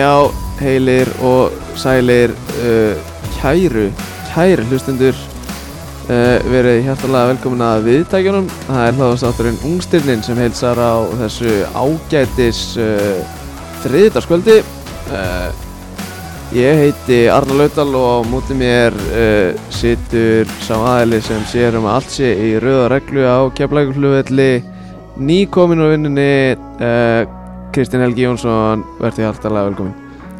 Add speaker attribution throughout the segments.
Speaker 1: Já, heilir og sælir uh, kæru, kæru hlustundur uh, verið hjartalega velkomin að viðtækjunum. Það er hlaðastátturinn Ungstirnin sem heilsar á þessu ágætis uh, þriðdaskvöldi uh, Ég heiti Arnar Laudal og á móti mér uh, situr sá aðili sem sér um allt sé í rauða reglu á keflækurflugvelli nýkomin á Kristinn Helgi Jónsson verði hjartalega velkomin.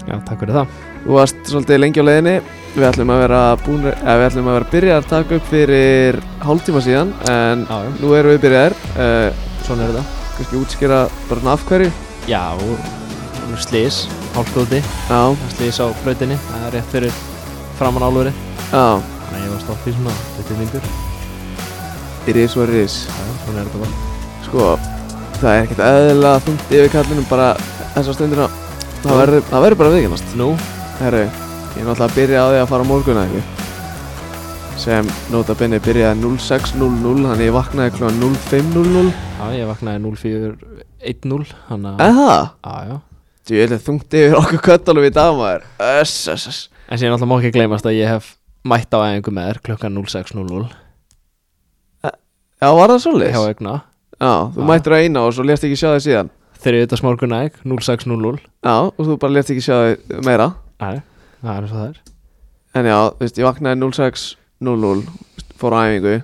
Speaker 2: Já, takk fyrir það.
Speaker 1: Þú varst svolítið lengi á leiðinni. Við ætlum að vera búin, eða við ætlum að vera byrjað að taka upp fyrir hálftíma síðan En
Speaker 2: Já, já,
Speaker 1: nú erum við byrjaðir. Uh,
Speaker 2: svona er þetta.
Speaker 1: Kannski útskýra bara svona af hverju?
Speaker 2: Já, og og slís, hálfstóti
Speaker 1: Já,
Speaker 2: Slís á brautinni, það er rétt fyrir framan álveri
Speaker 1: já,
Speaker 2: Þannig að ég var stopp í svona 20 mingur
Speaker 1: it is what it is
Speaker 2: Já, já, svona er þetta bara.
Speaker 1: Sko, það er ekkert eðlilega þungt yfir kallinum bara þessa stundina. Það verður, það bara viðkennast.
Speaker 2: Nú,
Speaker 1: Herru, ég er náttúrulega að byrja á því að fara á morgun eða ekki? Sem nota benni byrjaði 06.00 þannig ég vaknaði kl. 05.00
Speaker 2: já, ég vaknaði 0410 Þannig að,
Speaker 1: Eða?
Speaker 2: já, já.
Speaker 1: Ég er þungt yfir okkur köttalum í dag maður. Öss, öss, öss.
Speaker 2: En síðan alltaf má ekki gleymast að ég hef mætt á æfingu með þér klukkan 06.00
Speaker 1: Já, var það svolítið? Já, þú mættir á eina og svo lést ekki sjá þig síðan.
Speaker 2: Þriðutags morgun æg, 06.00
Speaker 1: Já, og þú bara lést ekki sjá þig meira.
Speaker 2: Nei, það er eins og það er.
Speaker 1: En já, þú veist, ég vaknaði 06.00 Fór á æfingu.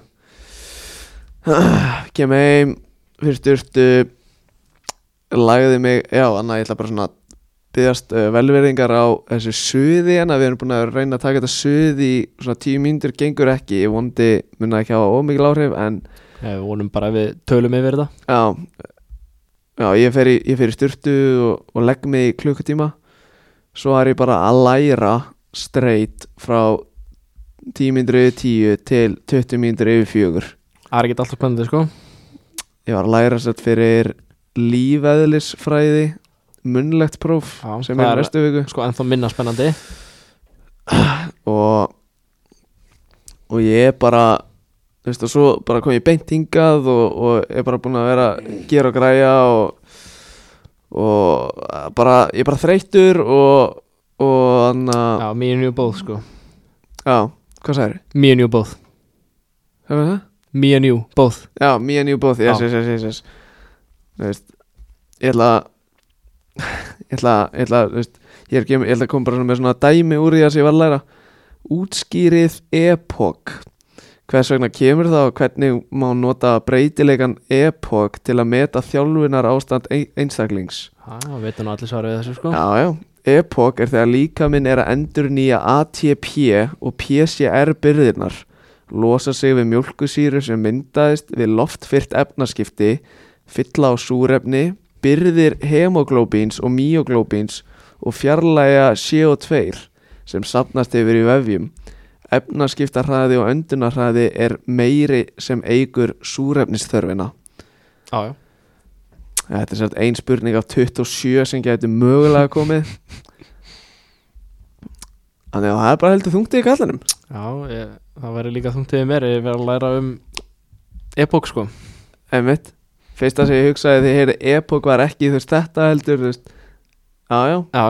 Speaker 1: Kem heim Fyrir styrtu Lagði mig, já, annað ég ætla bara svona að Byggðast uh, velverðingar á þessu suði en við erum búin að reyna að taka þetta suði svona tíu mínútur gengur ekki. Ég vondi munna ekki hafa ómikil áhrif en
Speaker 2: Við vonum bara að við tölum yfir þetta.
Speaker 1: Já, já ég fer í, ég fer í styrtu og, og legg mig í klukkutíma. Svo er ég bara að læra straight frá 10 mínútur yfir 10 til 20 mínútur yfir fjögur.
Speaker 2: Það er ekki alltaf spennandi, sko.
Speaker 1: Ég var að læra sett fyrir lífeðlisfræði munnlegt próf
Speaker 2: Já,
Speaker 1: sem er næstu viku.
Speaker 2: Sko, ennþá minna spennandi.
Speaker 1: Og og ég er bara þú veist og svo bara kom ég beint hingað og, og er bara búin að vera gera og græja og og bara ég er bara þreyttur og og hann að
Speaker 2: Já, me and you both, sko
Speaker 1: já, hvað sagður?
Speaker 2: Me and you both
Speaker 1: Hefur það?
Speaker 2: Me and you both
Speaker 1: Já, me and you both, yes, yes, yes, yes, yes. Þú veist, ég ætla að ég ætla að, ég ætla að, þú veist, ég ætla að koma bara með svona dæmi úr því að sem ég var að læra útskýrið epoch hvers vegna kemur það og hvernig má nota breytilegan epoch til að meta þjálfunar ástand ein- einstaklings?
Speaker 2: Já, veitum allir svarið við þessu, sko.
Speaker 1: Já, já, epoch er þegar líkaminn er að endur nýja ATP og PCR byrðirnar losa sig við mjólkusýru sem myndaðist við loftfyrt efnaskipti fylla á súrefni byrðir hemoglóbíns og myoglóbíns og fjarlæga CO2 sem safnast yfir í vefjum efnaskiptarhraði og öndunarhraði er meiri sem eigur súrefnisþörfina.
Speaker 2: Já, já.
Speaker 1: Þetta er sérst ein spurning af 27 sem getur mögulega komið. Þannig að það er bara heldur þungtið í kallanum
Speaker 2: Já, ég, það væri líka þungt yfir mér Ég verði að læra um Epoch, sko.
Speaker 1: Einmitt. Fyrsta sem ég hugsaði þegar ég heyrði Epoch var ekki þú veist þetta heldur veist. Já, já,
Speaker 2: Já,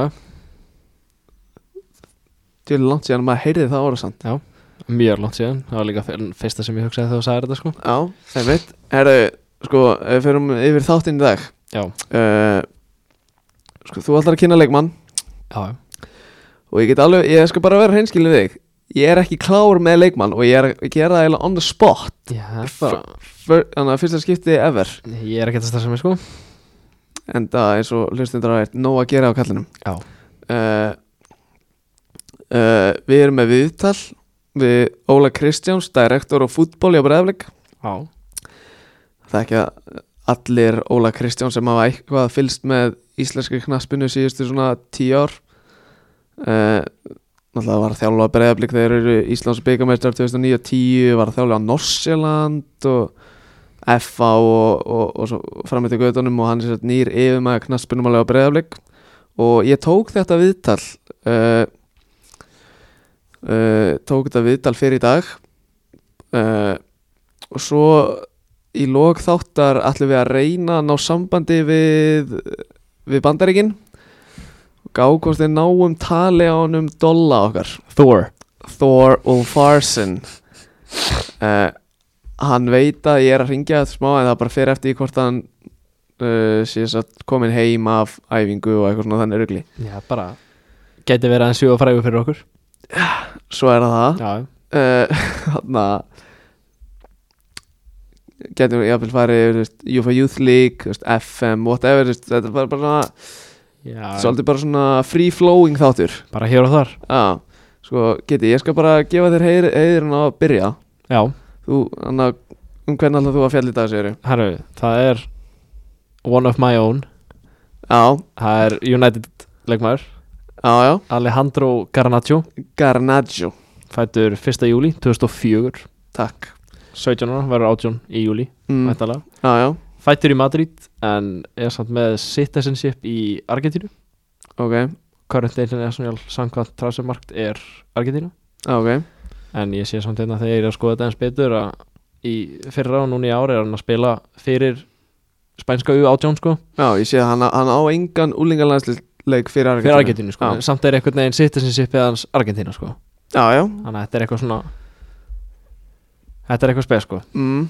Speaker 2: já,
Speaker 1: tjóðlega langt síðan að maður heyrði það ára samt.
Speaker 2: Mjög langt síðan. Það var líka fyr- fyrsta sem ég hugsaði þegar þú sagði þetta, sko.
Speaker 1: Já, einmitt. Herðu, sko, ef við fyrir yfir þáttinn í dag.
Speaker 2: Já,
Speaker 1: uh, Sko, þú ætlar að kynna leikmann.
Speaker 2: Já, já.
Speaker 1: Og ég get alveg, ég skal bara vera hreinskilin við þig. Ég er ekki klár með leikmann Og ég er að gera það on the spot.
Speaker 2: Já, það er
Speaker 1: Þannig að fyrsta skipti ever.
Speaker 2: Ég er ekki að stressa mig, sko.
Speaker 1: En það eins og hlustundar að nóg að gera á kallinum.
Speaker 2: Já.
Speaker 1: uh, uh, Við erum með viðtal Við Óla Kristjáns, direktor á fútból í Breiðaflik Það er ekki að allir Óla Kristjáns sem hafa eitthvað fylgst með íslenski knaspinu síðustu svona tíu ár uh, Náttúrulega var þjálfa Breiðaflik þegar eru Íslands byggamestrar 2009 og 10 var þjálfa á Norsjöland og FA og, og, og svo fram eftir gödunum og hann er nýr yfir með knaspinum alveg á Breiðaflik og ég tók þetta viðtal uh, uh, tók þetta viðtal fyrir í dag. Uh, og svo í lók þáttar ætlum við að reyna að ná sambandi við, við bandaríkin. Gá hvort þeir náum tali á honum dolla okkar.
Speaker 2: Thor.
Speaker 1: Thor Ulfarsson uh, hann veit að ég er að ringja þetta smá en það bara fer eftir hvort hann uh, sé satt komin heim af æfingu og eitthvað svona þannig rugli.
Speaker 2: Já, bara Gæti verið að sjóða frægur fyrir okkur
Speaker 1: svo er það. Það
Speaker 2: Já,
Speaker 1: uh, að getum við jafnvel farið UFA Youth League FM, whatever þetta er bara,
Speaker 2: já.
Speaker 1: svolítið bara svona free flowing þáttur.
Speaker 2: Bara hér og þar.
Speaker 1: Já, sko, geti, ég skal bara gefa þér á að byrja.
Speaker 2: Já,
Speaker 1: Þú, hann að, um hvernig alltaf þú að fjalla í dag, segir
Speaker 2: herru, það er One of my own.
Speaker 1: Já,
Speaker 2: Það er United leikmaður
Speaker 1: já, já,
Speaker 2: Alejandro Garnacho.
Speaker 1: Garnaggio
Speaker 2: Fættur 1. júli 2004
Speaker 1: Takk.
Speaker 2: 17 ára, verður 18 í júli
Speaker 1: mm,
Speaker 2: væntanlega.
Speaker 1: Já, já,
Speaker 2: Fættur í Madrid En er samt með citizenship í Argentínu.
Speaker 1: Ok,
Speaker 2: Current International Samkvæmt Transfermarkt er Argentínu
Speaker 1: ok.
Speaker 2: En ég sé samt hérna þegar ég er að skoða þetta eins betur að í fyrra og núna í ári er hann að spila fyrir spænska U18 sko.
Speaker 1: Já, ég sé að hann, hann á engan úlingalandsleik fyrir Argentínu
Speaker 2: fyrir Argentínu. Sko, samt er einhvern veginn citizenship eða hans Argentína sko.
Speaker 1: Já, já,
Speaker 2: þannig að þetta er eitthvað svona þetta er eitthvað spes sko.
Speaker 1: Mm,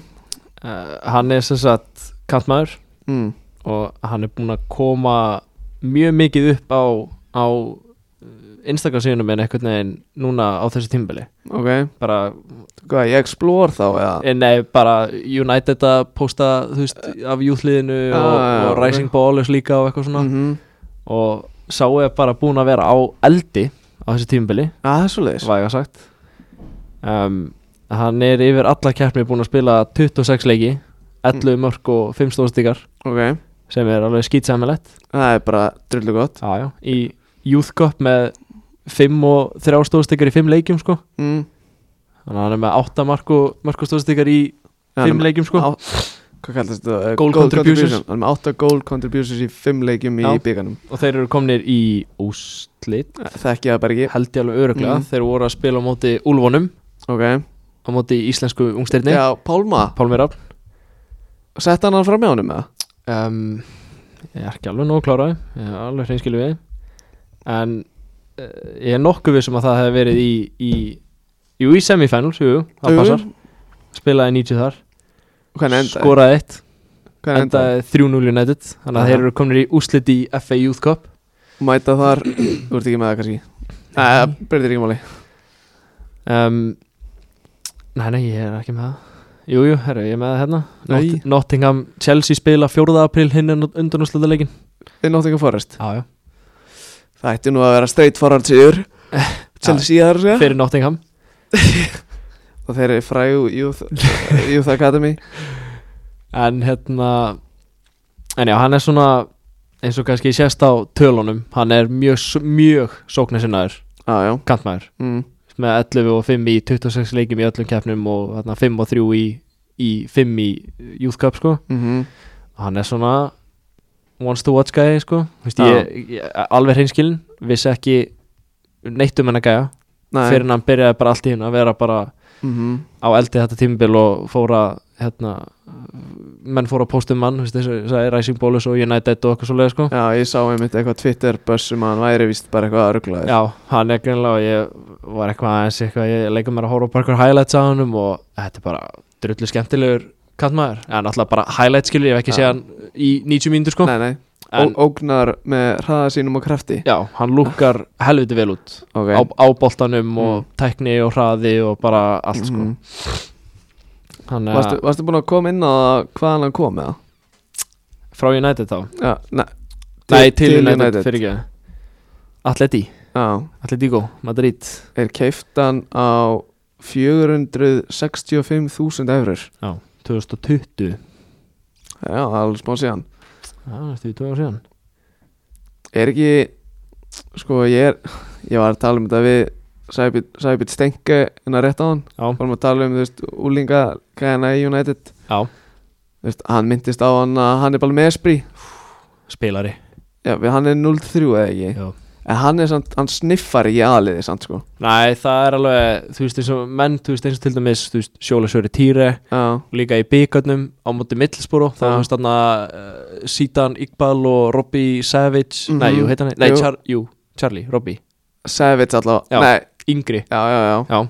Speaker 2: uh, hann er sem sagt kantmaður
Speaker 1: mm,
Speaker 2: og hann er búinn að koma mjög mikið upp á á Instagram síðunum en einhvern veginn núna á þessu tímbili
Speaker 1: ok.
Speaker 2: Bara,
Speaker 1: Hvað, ég explore þá, eða?
Speaker 2: Eh, nei, bara United að posta, þú veist, af júþliðinu og,
Speaker 1: Ah,
Speaker 2: og
Speaker 1: ok.
Speaker 2: Rising Ballers líka og eitthvað svona.
Speaker 1: Mhm.
Speaker 2: Og sá er bara búinn að vera á eldi á þessu tímbili
Speaker 1: Já, það er svo leiðis
Speaker 2: væga sagt um, hann er yfir alla keppni búinn að spila 26 leiki 11 mörg og 5 stóðstíkar
Speaker 1: Ok,
Speaker 2: sem er alveg skýtsamilegt
Speaker 1: það er bara drullu gott
Speaker 2: já. í Youth Cup með 5 og 3 stóðstíkar í 5 leikjum sko.
Speaker 1: mm.
Speaker 2: þannig að hann er með 8 mörg og, stóðstíkar í
Speaker 1: Já, hann er
Speaker 2: 5
Speaker 1: með
Speaker 2: leikjum sko.
Speaker 1: Hvað kallast þetta? Eh,
Speaker 2: Goal contributions.
Speaker 1: Hann er með 8 goal contributions í 5 leikjum í bygganum
Speaker 2: og þeir eru komnir í úslit
Speaker 1: Þekki það bara ekki.
Speaker 2: Held ég alveg öruglega
Speaker 1: Mhm.
Speaker 2: þeir voru að spila á móti Úlfonum
Speaker 1: Ok.
Speaker 2: Á móti íslensku ungstyrni
Speaker 1: Já, Pálma.
Speaker 2: Pálmi Rafn.
Speaker 1: Sett hann hann fram með honum eða?
Speaker 2: um, ég er ekki alveg nóg kláraði ég er alveg hreinskilu við. En uh, ég er nokkuð vissum að það hefði verið í, í jú í semifinals, jú, jú, það
Speaker 1: Jú, jú.
Speaker 2: passar. Spilaði 90 þar? Skoraði eitt.
Speaker 1: Endaði?
Speaker 2: endaði? 3-0 United. Þannig að þeir eru komin í úslit í FA Youth Cup.
Speaker 1: Mæta þar. Þú ert ekki með það kannski? Nei, það breytir ekki máli.
Speaker 2: Um, nei, nei, ég er ekki með það. Jú, jú, herru, ég er með það hérna. Not Nottingham Chelsea spila 4. april hinn undan úslita leikin
Speaker 1: Við Nottingham Forest?
Speaker 2: Já, já.
Speaker 1: Það ætti nú að vera straight forward sigur. Chelsea þar
Speaker 2: fyrir Nottingham
Speaker 1: Og þeir eru frægu Youth, Youth Academy.
Speaker 2: En hérna En já, hann er svona eins og kannski sést á tölunum hann er mjög, mjög sóknarsinnaður.
Speaker 1: Já, já.
Speaker 2: Kantmaður.
Speaker 1: Mm.
Speaker 2: með 11 og 5 í 26 leikjum í öllum keppnum og þarna 5 og 3 í, í 5 í Youth Cup sko.
Speaker 1: Mm
Speaker 2: hann er svona wants to watch guy sko. Vist, ég, ég, alveg hreinskilin vissi ekki neitt um hennar gæja.
Speaker 1: Nei.
Speaker 2: Fyrir hann byrjaði bara allt í henn að vera bara
Speaker 1: mm
Speaker 2: á eldi þetta tímabil og fóra hérna menn fóra að posta um mann Rising Ballers og United og eitthvað svoleið sko.
Speaker 1: Já, ég sá einmitt eitthvað Twitter buzz um hann væri vist bara eitthvað að ruggla
Speaker 2: já, hann er greinlega og ég var eitthvað aðeins eitthvað, ég leikum mér að horfa á parkur highlights á honum og þetta er bara drullu skemmtilegur kantmaður, en alltaf bara highlights skilur, ég hef ekki
Speaker 1: Já.
Speaker 2: séð hann í 90 mínútur sko.
Speaker 1: Nei, nei Ó, Ógnar með hraða sínum og krafti.
Speaker 2: Já, hann lúkar helviti vel út.
Speaker 1: Ok.
Speaker 2: Á, á boltanum og
Speaker 1: Mm.
Speaker 2: tækni og hraði og bara allt sko.
Speaker 1: Mhm.
Speaker 2: hann er
Speaker 1: varstu, varstu búin að koma inn á hvaðan hann kom með það?
Speaker 2: frá United þá?
Speaker 1: Já, nei.
Speaker 2: Nei, til, United, fyrir ekki. Atleti,
Speaker 1: Já,
Speaker 2: Atletico, Madrid.
Speaker 1: Er keiftan á 465.000 eurur
Speaker 2: Já, 2020
Speaker 1: Já, það er alveg smá síðan
Speaker 2: Já, næstu í ár síðan.
Speaker 1: Er ekki Sko, ég er Ég var að tala um þetta við Sæbjörn Stenke en að rétta á hann Varum að tala um, þú veist, úlinga Gæna í United.
Speaker 2: Já,
Speaker 1: Þú veist, Hann myndist á hann að hann er bara með espri
Speaker 2: spilari.
Speaker 1: Já, við hann er 0-3 eða ekki?
Speaker 2: Já.
Speaker 1: En hann er samt, hann sniffar ekki aðliði samt sko
Speaker 2: Nei, það er alveg, þú veist eins og menn, þú veist eins og til dæmis, þú veist, Sjóla Sjöri Týre
Speaker 1: Já,
Speaker 2: líka í byggarnum á móti Middlesboro, þá þú veist þarna uh, Sítan Iqbal og Robbie Savage
Speaker 1: Mhm.
Speaker 2: Nei, jú, heit hann, nei,
Speaker 1: Jú.
Speaker 2: Char, jú, Charlie, Robbie,
Speaker 1: Savage allavega,
Speaker 2: Já.
Speaker 1: nei,
Speaker 2: yngri
Speaker 1: já, já, já
Speaker 2: Já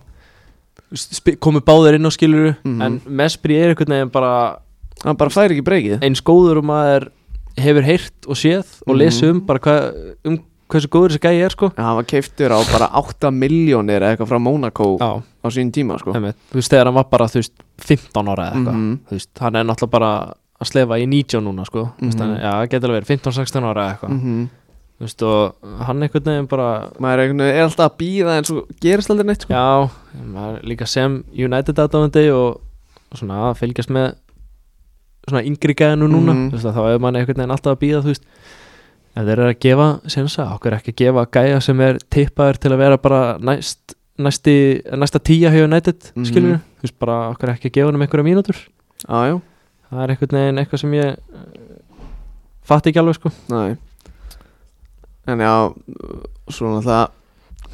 Speaker 2: Sp komu báðir inn á skiluru
Speaker 1: Mhm.
Speaker 2: en Mespri er einhvern veginn bara
Speaker 1: hann bara fær ekki breykið
Speaker 2: eins góður og maður hefur heyrt og séð og
Speaker 1: Mhm.
Speaker 2: lesið um bara hva, um hversu góður þessi gæi er sko
Speaker 1: hann var keiftur á bara 8 miljónir eða eitthvað frá Monaco
Speaker 2: Já,
Speaker 1: á sín tíma sko
Speaker 2: einmitt. þú veist þegar hann var bara þú veist 15 ára eða eitthvað
Speaker 1: Mhm.
Speaker 2: þú veist, hann er náttúrulega bara að slefa í 19 núna sko mm veist,
Speaker 1: Mhm.
Speaker 2: hann, já, það getur alveg verið 15-16 ára eða eitthvað
Speaker 1: Mhm.
Speaker 2: þú veist og hann einhvern veginn bara
Speaker 1: maður er, einhvern veginn- er alltaf að býða en svo gerist aldrei neitt sko
Speaker 2: já, maður er líka sem United aðdáðandi og, og svona að fylgjast með svona yngri gæðinu núna
Speaker 1: Mhm.
Speaker 2: þú veist, að þá er mann einhvern veginn alltaf að býða þú veist ef þeir eru að gefa sensa, okkur ekki að gefa gæja sem er tippaður til að vera bara næst næsti, næsta tíja hefur United
Speaker 1: Mhm.
Speaker 2: skilur, þú veist bara okkur ekki að gefa um einhverja mínútur?
Speaker 1: Já, já,
Speaker 2: það er einhvern veginn eitthvað sem ég uh, fatt ekki alveg sko.
Speaker 1: Næ en já, svo náttúrulega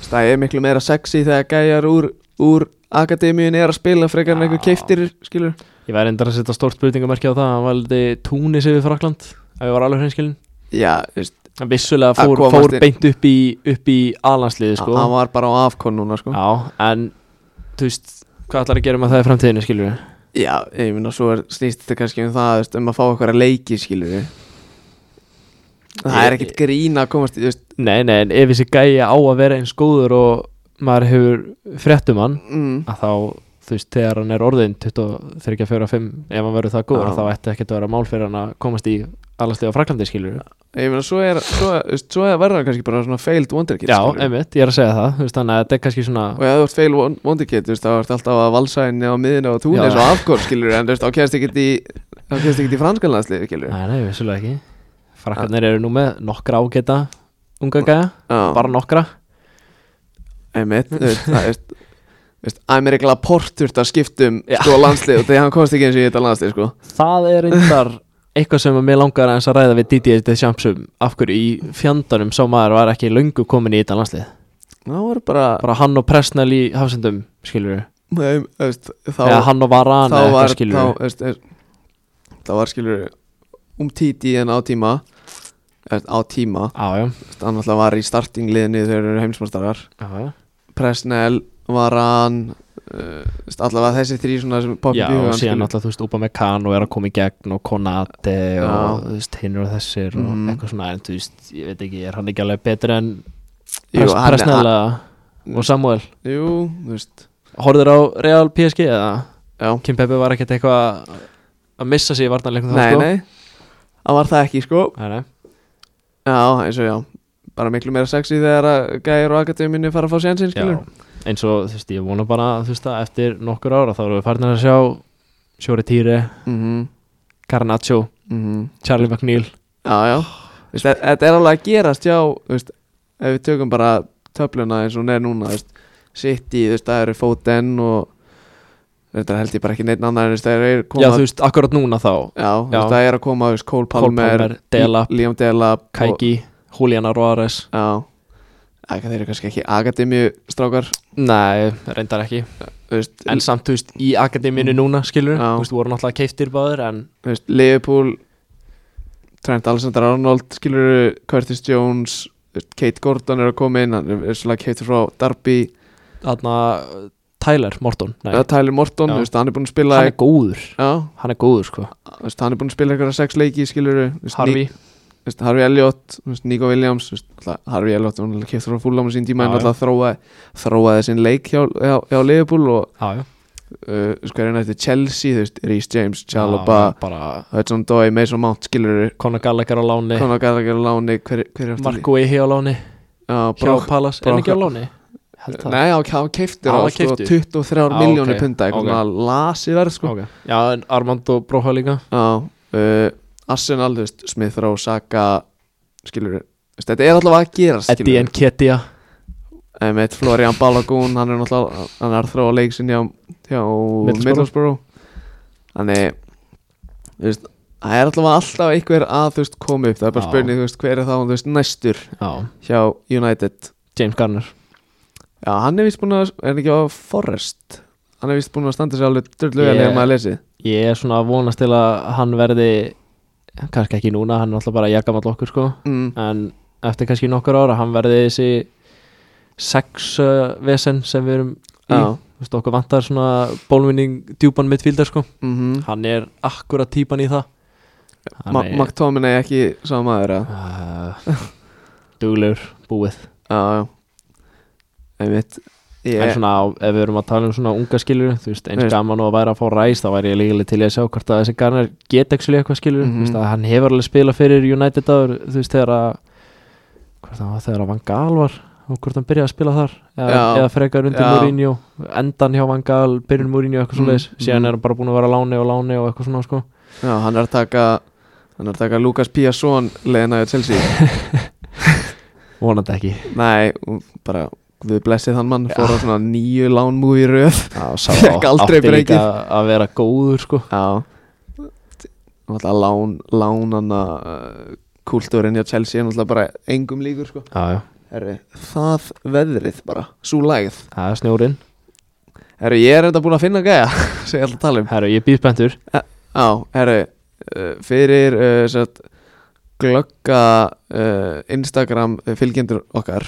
Speaker 1: það er miklu meira sexy þegar gæjar úr, úr akademíun er að spila frekar en einhver keiftir skilur
Speaker 2: ég væri endar að setja stórt spurningamerki á það hann valdi Túnis yfir Frakland ef ég var alveg hreinskilin
Speaker 1: já, veist,
Speaker 2: vissulega
Speaker 1: Að
Speaker 2: fór, fór beint upp í, upp í alansliði sko.
Speaker 1: Hann var bara á afkon núna sko.
Speaker 2: Já, en þú veist hvað ætlar að gera með það í framtíðinu skilur við
Speaker 1: Já, ég minna, svo er, snýst þetta kannski um það, veist, um að fá okkar að leiki, skilur við Það er
Speaker 2: Ég-
Speaker 1: ekkert grín að komast, í, veist.
Speaker 2: Nei, nei, en ef þessi gæja á að vera eins góður og maður hefur fréttum hann
Speaker 1: mm,
Speaker 2: að þá, þú veist, þegar hann er orðin 23, 4, 5, ef hann verður það góður
Speaker 1: Já.
Speaker 2: þá ætti ekkert að vera mál fyrir hann að komast í á Fraklandi skilur
Speaker 1: Ég minna, svo er, svo, svo er verður hann kannski bara svona failed wonderkid,
Speaker 2: já,
Speaker 1: skilurðu.
Speaker 2: einmitt, ég er að segja það þú veist, þannig að þetta er kannski svona
Speaker 1: Og ef þú ert failed won- wonderkid, þú veist, þá ert alltaf að valsæni á miðinu og túnis og afkon, skilur En þú veist, þá kemst ekkert í, í franskanlandsliði, skilur
Speaker 2: Nei, nei, vissulega ekki. Frakkarnir eru nú með nokkra ágæta unga gæja, bara nokkra.
Speaker 1: Einmitt, þú veist, það er, Amerik Laporte þurft að skiptum, sko, landslið og þegar hann komst ekki eins og í þetta landslið, sko.
Speaker 2: Það er reyndar eitthvað sem að mér langar aðeins að ræða við Didier Deschamps um af hverju í fjandanum sá maður var ekki löngu komin í þetta landslið.
Speaker 1: Það var bara,
Speaker 2: bara hann og Presnell í hafsendum skilur við,
Speaker 1: Nei, veist, þá
Speaker 2: eða hann og Varane
Speaker 1: þá var,
Speaker 2: eitthvað skilur
Speaker 1: þá,
Speaker 2: við
Speaker 1: veist, er, þá var skilur um títi en á tíma veist, á tíma,
Speaker 2: Já, já,
Speaker 1: veist, hann alltaf var í startingliðinu þegar þeir eru heimsmastarar
Speaker 2: já, já.
Speaker 1: Presnell, Varan uh, veist, allavega þessi þrý svona sem poppa
Speaker 2: Já, og síðan náttúrulega, þú veist, Upa og er að koma í gegn og Konate og,
Speaker 1: Já.
Speaker 2: þú veist, hinn og þessir og eitthvað svona, en þú veist, ég veit ekki, er hann ekki alveg betur en
Speaker 1: Jú, hann
Speaker 2: Presnell eða- og Samuel?
Speaker 1: Jú, þú veist.
Speaker 2: Horður á Real PSG eða?
Speaker 1: Já,
Speaker 2: Kim Pepe var ekkert eitthvað að missa sig í varnarleikum
Speaker 1: nei, nei. Það var það ekki, sko.
Speaker 2: Nei, nei.
Speaker 1: Já, eins og já. Bara miklu meira sexy þegar að gæjar og akademínu fara að fá sénsinn, skilur
Speaker 2: Já, eins og þú veist, ég vona bara þú veist að eftir nokkur ára þá erum við farin að sjá Sjóri Týri,
Speaker 1: Mhm,
Speaker 2: Garnaccio
Speaker 1: mhm.
Speaker 2: Charlie McNeil.
Speaker 1: Já, já. Vist, Þetta er alveg að gerast já veist, Ef við tökum bara töfluna eins og er núna veist, City, þú veist, það eru Foden og þetta held ég bara ekki neitt annar en þú veist, það er koma
Speaker 2: Já, þú veist, akkurat núna þá.
Speaker 1: Já, þú veist, það er að koma þú veist, Cole
Speaker 2: Cole
Speaker 1: Palmer,
Speaker 2: Palmer, Delap,
Speaker 1: Liam Delap
Speaker 2: Kaiki, Julian Arvares
Speaker 1: Já Þeir eru kannski ekki akademíu strákar
Speaker 2: Nei, reyndar ekki.
Speaker 1: Veist,
Speaker 2: En samt, þú veist, í akademínu núna skilur. Þú veist, voru náttúrulega keiftir báður En
Speaker 1: þú veist, Liverpool Trent Alexander-Arnold skilur Curtis Jones Kate Gordon er að koma inn hann er svolítið keiftur frá Darby
Speaker 2: þarna Tyler Morton Nei,
Speaker 1: eða Tyler Morton, veist, hann er búinn að spila
Speaker 2: hann er góður.
Speaker 1: Já,
Speaker 2: Hann er góður, sko.
Speaker 1: Veist, hann er búinn að spila einhverja sex leiki skilur
Speaker 2: Harvey,
Speaker 1: veist, Harvey Elliot, veist, Nico Williams veist, alltaf, Harvey Elliot, hann keiftur frá fúlam sín tíma
Speaker 2: Já,
Speaker 1: en alltaf þróaði, þróaði sinn leik hjá, hjá, hjá Liverpool og
Speaker 2: já, já.
Speaker 1: uh, sko er hann eftir Chelsea, Rhys James Chalobah,
Speaker 2: Bara
Speaker 1: Hudson Doy, Mason Mount skilur
Speaker 2: Conor Gallagher á láni.
Speaker 1: Láni, hver, hver er aftur
Speaker 2: Marko Ehi á láni.
Speaker 1: Já,
Speaker 2: hjá Palace, er hann ekki á láni?
Speaker 1: Nei, hann
Speaker 2: Já,
Speaker 1: á
Speaker 2: hann
Speaker 1: sko,
Speaker 2: keyptur.
Speaker 1: 23
Speaker 2: Já,
Speaker 1: miljónir
Speaker 2: ok,
Speaker 1: punta eitthvað
Speaker 2: ok.
Speaker 1: svona lasi verð sko.
Speaker 2: Já, en Armando Broha líka.
Speaker 1: Já, uh, Arsenal, þú veist, Smith Rowe, Saka skilur þetta er allavega að gerast
Speaker 2: Eddie Nketiah.
Speaker 1: Með Florian Balogun hann er náttúrulega, hann er þróa leik sinni á, hjá
Speaker 2: Middlesbrough.
Speaker 1: Þannig þú veist, það er allavega alltaf einhver að þú veist koma upp, það er bara spurning þú veist, hver er þá þú veist, næstur
Speaker 2: Já,
Speaker 1: hjá United.
Speaker 2: James Garner.
Speaker 1: Já, hann er vist búin að, er ekki á Forrest? Hann er vist búin að standa sér alveg
Speaker 2: Ég-
Speaker 1: yeah. maður lesið.
Speaker 2: Ég er svona að vonast til að hann verði kannski ekki núna, hann er alltaf bara jagamall okkur sko.
Speaker 1: Mm.
Speaker 2: en eftir kannski nokkur ára hann verði þessi sex uh, sem við erum í. Þú veist, okkur vantar svona bólvinning djúpan midfíldar sko.
Speaker 1: Mm
Speaker 2: hann er akkurat típan í það. Hann er-
Speaker 1: ekki sama maður eða?
Speaker 2: uh, duglegur búið.
Speaker 1: Já, já Einmitt
Speaker 2: en svona ef við erum að tala um svona unga skilur veist, eins
Speaker 1: Veist-
Speaker 2: gaman og að væri að fá ræs þá væri ég líka til að sjá hvort að þessi Garner get ekki eitthvað skilur,
Speaker 1: Mhm.
Speaker 2: veist að hann hefur alveg spilað fyrir United áður, þú veist þegar að hvort það var þegar að Van Gaal var og hvort hann byrjaði að spila þar eða, eða frekar undir. Mourinho endan hjá Van Gaal, byrjun Mourinho eitthvað
Speaker 1: Mm,
Speaker 2: svona leis, síðan
Speaker 1: mm.
Speaker 2: er hann bara búin að vera láni og láni og eitthvað svona sko
Speaker 1: já, hann er að taka Hann er að taka Lukas Piasson Leðina í Chelsea
Speaker 2: vonandi ekki
Speaker 1: Nei, bara Við blessið þann mann. Fór á svona nýju lánmúi í Fékk
Speaker 2: á-
Speaker 1: aldrei breykið.
Speaker 2: að vera góður sko.
Speaker 1: Já. Lán Lánana uh, Kúltúrin hjá Chelsea er náttúrulega bara engum líkur sko.
Speaker 2: Já, já,
Speaker 1: Herri, það veðrið bara Sú lægð.
Speaker 2: Það er snjórin
Speaker 1: Herri, ég er enda búin að finna gæja Sem ég ætla að tala um.
Speaker 2: Herru, ég býð spenntur
Speaker 1: Já, herri uh, Fyrir uh, Glögga uh, Instagram fylgjendur okkar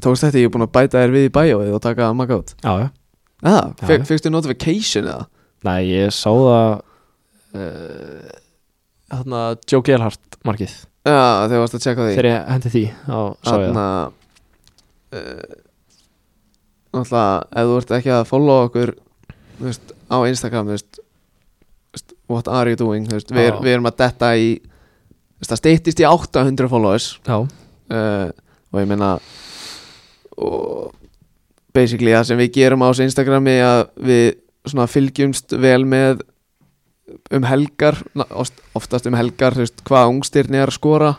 Speaker 1: Tókst þetta ég er búin að bæta þér við í bæjóið og taka makka út?
Speaker 2: Já, já.
Speaker 1: Ah. Fyrstu notification eða?
Speaker 2: Nei, ég sá það uh, Þarna Joe Gerhardt markið.
Speaker 1: Já, þegar varst að tjekka því.
Speaker 2: Þegar ég hendi því
Speaker 1: Þarna uh, Náttúrulega ef þú ert ekki að follow okkur veist, á Instagram veist, what are you doing? Veist, við, við erum að detta í það steyttist í 800 followers.
Speaker 2: Já,
Speaker 1: uh, og ég meina og basically það sem við gerum á þessu Instagrami að við svona fylgjumst vel með um helgar oftast um helgar þú veist, hvað ungstyrni er að skora.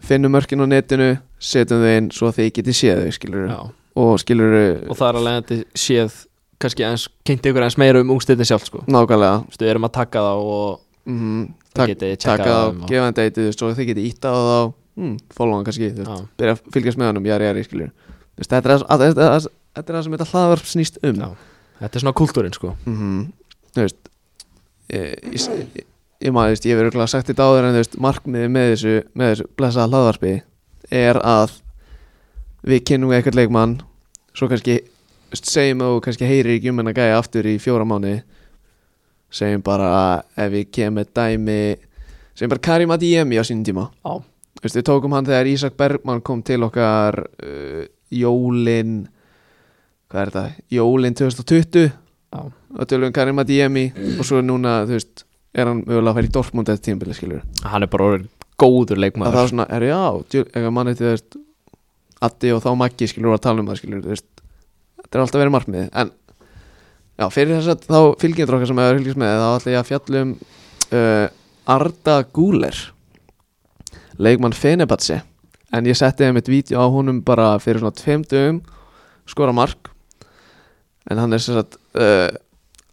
Speaker 1: Finnum mörkin á netinu setjum þau inn svo að þið getið séð þau skilur og skilur
Speaker 2: Og það er alveg að þetta séð kannski eins, kynnti ykkur eins meira um ungstilni sjálf sko.
Speaker 1: Nákvæmlega.
Speaker 2: Þú veist, við erum að taka það og
Speaker 1: mm
Speaker 2: það
Speaker 1: tak,
Speaker 2: getið
Speaker 1: taka
Speaker 2: tjekkað
Speaker 1: það og
Speaker 2: og-
Speaker 1: gefa hann deytið þú veist, að þið getið ítta á þá mm, follow hann kannski þú veist, byrja að fylgjast með hann um jari jari veist, þetta er það- sem þetta hlaðvarp snýst um.
Speaker 2: Já. Þetta er svona kultúrin sko.
Speaker 1: Mm þú veist ég, ég, maður, þú veist, ég hef verið sagt þetta áður en þú veist, markmiði með þessu með þessu blessaða hlaðvarpi er að við kynnum eitthvað leikmann svo kannski segjum að þú kannski heyrir ekki um hennar gæja aftur í fjóra mánu segjum bara að ef við kemum með dæmi segjum bara Karim Adiemi á sínum tíma.
Speaker 2: Já,
Speaker 1: Þú veist, við tókum hann þegar Ísak Bergmann kom til okkar uh, Jólin hvað er þetta? Jólin 2020
Speaker 2: já,
Speaker 1: og tölum Karim Adiemi og svo núna, þú veist, er hann mögulega að færa í Dortmund eftir tímabili, skilur
Speaker 2: hann er bara orðin góður
Speaker 1: að
Speaker 2: leikmaður.
Speaker 1: Það er svona, er já, eitthvað manni til veist Addi og þá Maggi, skilur, var að tala um það, veist, þetta er alltaf verið markmið en, já, fyrir þess að þá fylgjendur okkar sem hefur fylgjast með, þá ætla ég að fjallum uh, Arda Guler leikmann Fenebatse en ég setti þeim eitt vídeo á honum bara fyrir svona tveim dögum skora mark. En hann er sem sagt uh,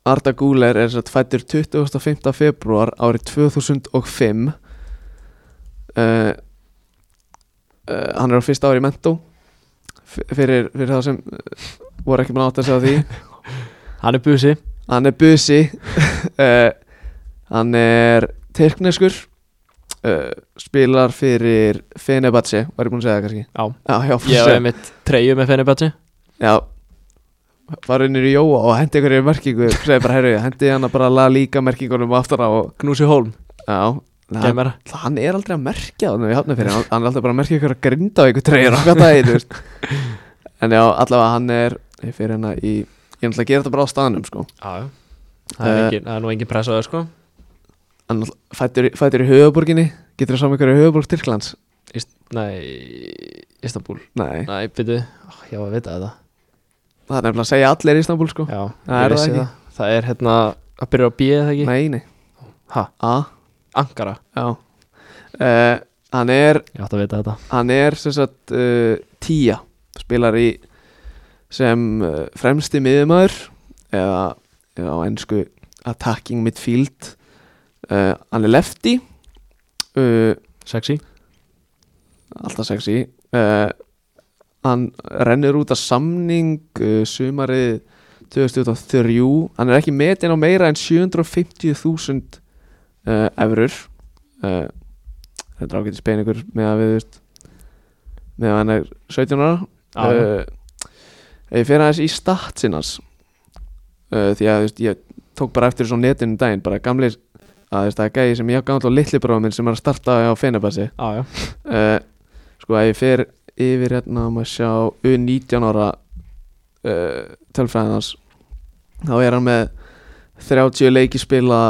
Speaker 1: Arda Guler er sem sagt fættur 25. februar árið 2005 uh, uh, hann er á fyrsta ári í mentó fyrir, fyrir það sem uh, voru ekki að átt að segja því.
Speaker 2: Hann er busi.
Speaker 1: Hann er busi. Uh, hann er tyrkneskur uh, spilar fyrir Fenebatse var ég búin að segja það kannski?
Speaker 2: Já,
Speaker 1: já, já,
Speaker 2: ég hef mitt treyju með Fenerbahce.
Speaker 1: Já. Inn í Jóa og hendi ykkur í merkingu segði bara, herru, hendi hann bara að laga líka merkingunum aftur á
Speaker 2: Knúsi Holm,
Speaker 1: já, hann, hann er aldrei að merkja þannig við hafnum fyrir, hann, hann er alltaf bara að merkja ykkur að grinda á ykkur treyjur en já, allavega hann er fyrir hérna í, ég ætla að gera þetta bara á staðnum sko,
Speaker 2: Já, Það er,
Speaker 1: Eh,
Speaker 2: engin, það er nú engin pressa á það sko
Speaker 1: fættur, fættur í höfuborginni getur það saman ykkur í höfuborg Tyrklands.
Speaker 2: Ist, Nei, Istanbul
Speaker 1: nei,
Speaker 2: Nei, byrju, ég var að vita þetta.
Speaker 1: Það er nefnilega að segja allir í Istanbul sko.
Speaker 2: Já,
Speaker 1: Það er það ekki.
Speaker 2: það. Það er hérna, að byrja á B eða ekki?
Speaker 1: Nei, nei,
Speaker 2: Ha,
Speaker 1: a,
Speaker 2: Ankara.
Speaker 1: Já. Uh, hann er
Speaker 2: Ég átti að vita þetta.
Speaker 1: hann er sem sagt uh, tíja spilar í sem uh, fremsti miðumæður eða, eða á ennsku attacking midfield uh, hann er lefty. Uh,
Speaker 2: Sexy.
Speaker 1: Alltaf sexy. Uh, hann rennur út af samning sumarið 2023 hann er ekki metin á meira en 750.000 uh, eurur þetta er ágætis peningur með að við veist, með að hann er 17 ára. Ég fer aðeins í stat sinnans uh, því að veist, ég tók bara eftir svo netinu um daginn bara gamlir að það er gæði sem ég hafa gamla litli bróðum minn sem er að starta á Fenabassi
Speaker 2: já,
Speaker 1: uh, sko að ég fer yfir hérna um að sjá U19 ára uh, tölfræðinans þá er hann með 30 leiki spila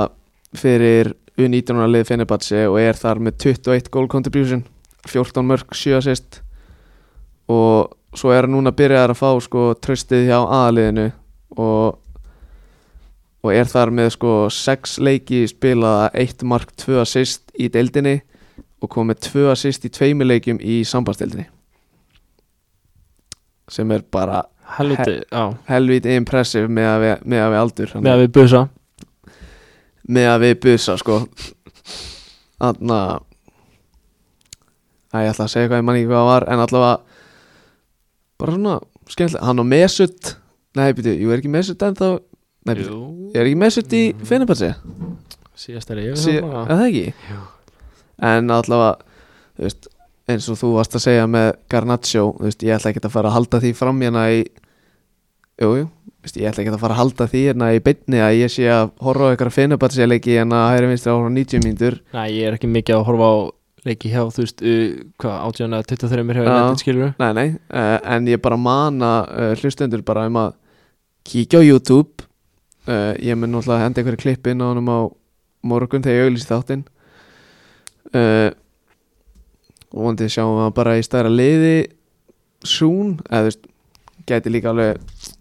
Speaker 1: fyrir U19 ára lið Fenerbahce og er þar með 21 goal contribution 14 mörg, 7 assist. Og svo er hann núna að byrja að fá sko tröstið hjá aðaliðinu og og er þar með sko 6 leiki spilaða 1 mark, 2 assist í deildinni og kom með 2 assist í tveimur leikjum í sambandstildinni sem er bara
Speaker 2: helviti, já.
Speaker 1: helvítið impressive með að við, með að við aldur
Speaker 2: Með að við busa.
Speaker 1: Með að við busa sko. Þannig að ég ætla að segja hvað ég manni ekki hvað var en allavega bara svona skemmtilega, hann og Mesut nei, byrju, ég er ekki Mesut en þá nei, ég er ekki Mesut í Fenerbahce?
Speaker 2: Síðast er ég
Speaker 1: Sí,
Speaker 2: við
Speaker 1: er það ekki?
Speaker 2: Jú.
Speaker 1: En allavega, þú veist, eins og þú varst að segja með Garnaccio, þú veist, ég ætla ekki að fara að halda því fram hérna í, jú, jú, ég ætla ekki að fara að halda því hérna í beinni að ég sé að horfa á að bara sér leiki en að hægri vinstri ára 90 mínútur.
Speaker 2: Nei, ég er ekki mikið að horfa á leiki hjá, þú veist, uh, hvað, átján að 23 mér hefur netið skilur
Speaker 1: uh, ég að mun náttúrulega henda einhverju klipp inn á honum á morgun þegar ég auglýst þáttinn. Uh, og vondið sjáum hann bara í stæra liði soon. Eða þú veist gæti líka alveg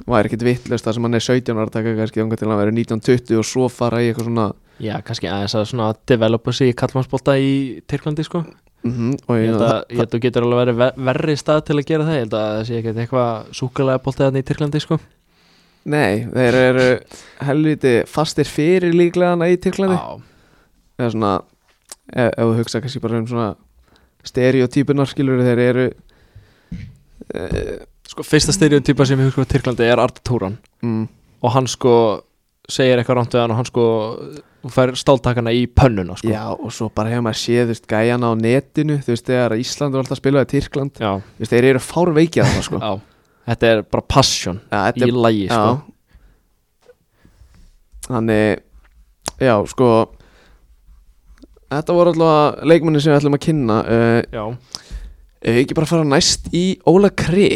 Speaker 1: væri ekkit vittlust þar sem hann er 17 ára að taka kannski þangað til hann verið 1920 og svo fara í eitthvað svona
Speaker 2: Já, kannski aðeins að svona developa sig í kallmannsbolta í Tyrklandi, sko.
Speaker 1: Mm og
Speaker 2: Ég held að, ég held að þú getur alveg verið ver- verri stað til að gera það. Ég held að það sé ekkert eitthvað súkulega boltið þarna í Tyrklandi, sko
Speaker 1: nei, þeir eru helviti fastir fyrir líklega hana í Tyrklandi. Eða svona ef, ef þú hugsa kannski bara um svona stereotypunar skilur þeir eru uh,
Speaker 2: sko, fyrsta stereotýpa sem ég hugsa á Tyrklandi er Arda Túran
Speaker 1: mm,
Speaker 2: Og hann sko segir eitthvað rámt við hann og hann sko fær stáltakana í pönnuna, sko.
Speaker 1: Já og svo bara hefur maður séð veist gæjana á netinu þú veist þegar Ísland var alltaf að spila í Tyrkland.
Speaker 2: Já,
Speaker 1: þeir eru fár veikið það sko.
Speaker 2: Já. Þetta er bara passion
Speaker 1: ja,
Speaker 2: í lagi, sko.
Speaker 1: Þannig Já, sko Þetta voru alltaf leikmenni sem við ætlum að kynna uh, ekki bara fara næst í Óla Kri?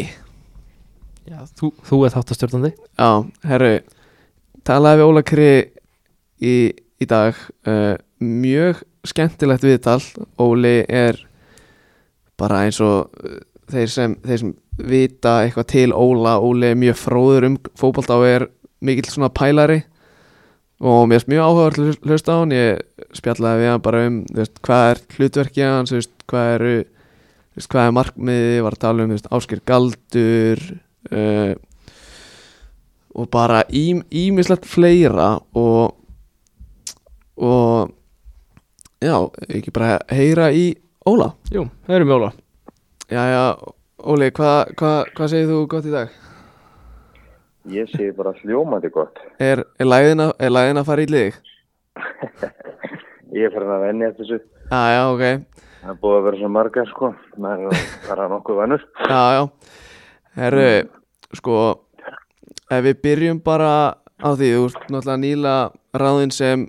Speaker 2: Já þú, þú er þáttastjórnandi.
Speaker 1: Já, herru Talaði við Óla Kri í, í dag. Uh, Mjög skemmtilegt viðtal. Óli er bara eins og uh, þeir sem, þeir sem vita eitthvað til Óla Óli er mjög fróður um fótbolta og er mikill svona pælari. Og mér finnst mjög áhugaður hlusta á hann ég spjallaði við hann bara um veist, hvað er hlutverkið hans hvað eru veist, hvað er markmiði, var að tala um veist, áskir galdur uh, og bara ím, ímislegt fleira og og já, ekki bara heyra í Óla.
Speaker 2: Jú, það eru mjóla
Speaker 1: Jæja, Óli, hvað hva, hva segir þú gott í dag?
Speaker 3: Ég segi bara hljómandi gott.
Speaker 1: Er, er læðin að er fara í liðig?
Speaker 3: Ég er farin að venni eftir þessu.
Speaker 1: Jæja, ok
Speaker 3: Það er búið að vera svo margar, sko. Maður er að fara nokkuð vannur.
Speaker 1: Já Herru, sko ef við byrjum bara á því þú ert náttúrulega nýla ráðin sem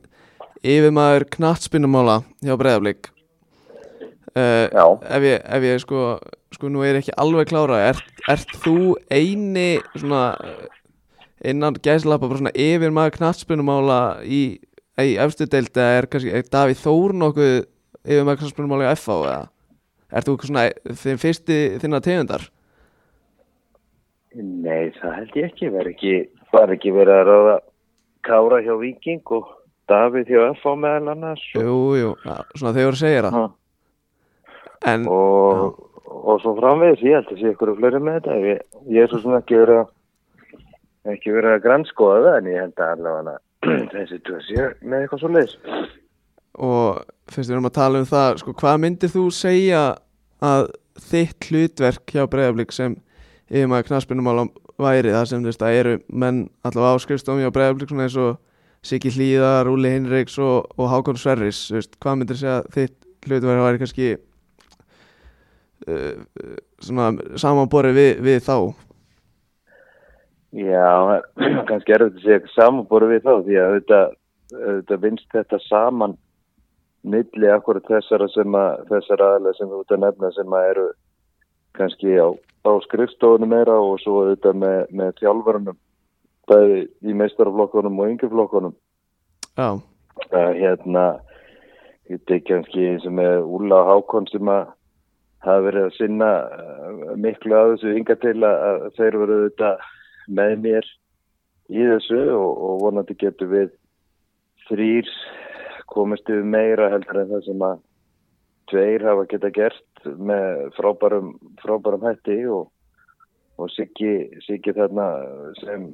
Speaker 1: yfirmaður knattspinnumála hjá Breiðablík uh, ef ég, ef ég sko, sko nú er ég ekki alveg klára ert, ert þú eini svona eh, innan gæslappa bara svona yfirmaður knattspinnumála í, í efstu deild eða er kannski er Davíð Þór nokkuð yfirmaður knattspinnumála í FH eða? Ert þú svona þinn fyrsti þinna tegundar?
Speaker 3: Nei, það held ég ekki. Var ekki, var ekki verið að ráða Kára hjá Viking og Davíð hjá FH meðal annars. Og,
Speaker 1: Jú, jú, ja, svona þegar þú segir það En,
Speaker 3: og, og svo framvegis, ég held að sé ykkur fleiri með þetta. Ég, ég er svo sem ekki verið að ekki verið að grannskoða það en ég held að allavega þessi sé með eitthvað svo leiðis.
Speaker 1: og fyrst við erum að tala um það sko, hvað myndir þú segja að þitt hlutverk hjá Breiðablík sem yfirmaður knaspinnumála væri það sem þú veist að eru menn allavega áskrifstofum hjá Breiðablík svona eins og Siggi Hlíðar, Úli Hinriks og, og Hákon Sverris veist, hvað myndir segja að þitt hlutverð væri kannski samanborið við, við þá?
Speaker 3: Já, kannski er þetta að segja samanbóru við þá því að auðvitað vinst þetta saman milli akkurat þessara sem að þessara aðlega sem þú ert að nefna sem að eru kannski á, á skrifstofunum meira og svo auðvitað með, með þjálfarunum bæði í meistaraflokkunum og yngjaflokkunum
Speaker 1: Já,
Speaker 3: að hérna þetta er kannski eins og með Úla Hákon sem að hafa verið að sinna uh, miklu að þessu ynga til að, að þeir veru auðvitað með mér í þessu og, og vonandi getur við þrýr komist yfir meira heldur en það sem að tveir hafa geta gert með frábærum, frábærum hætti og, og Siggi þarna sem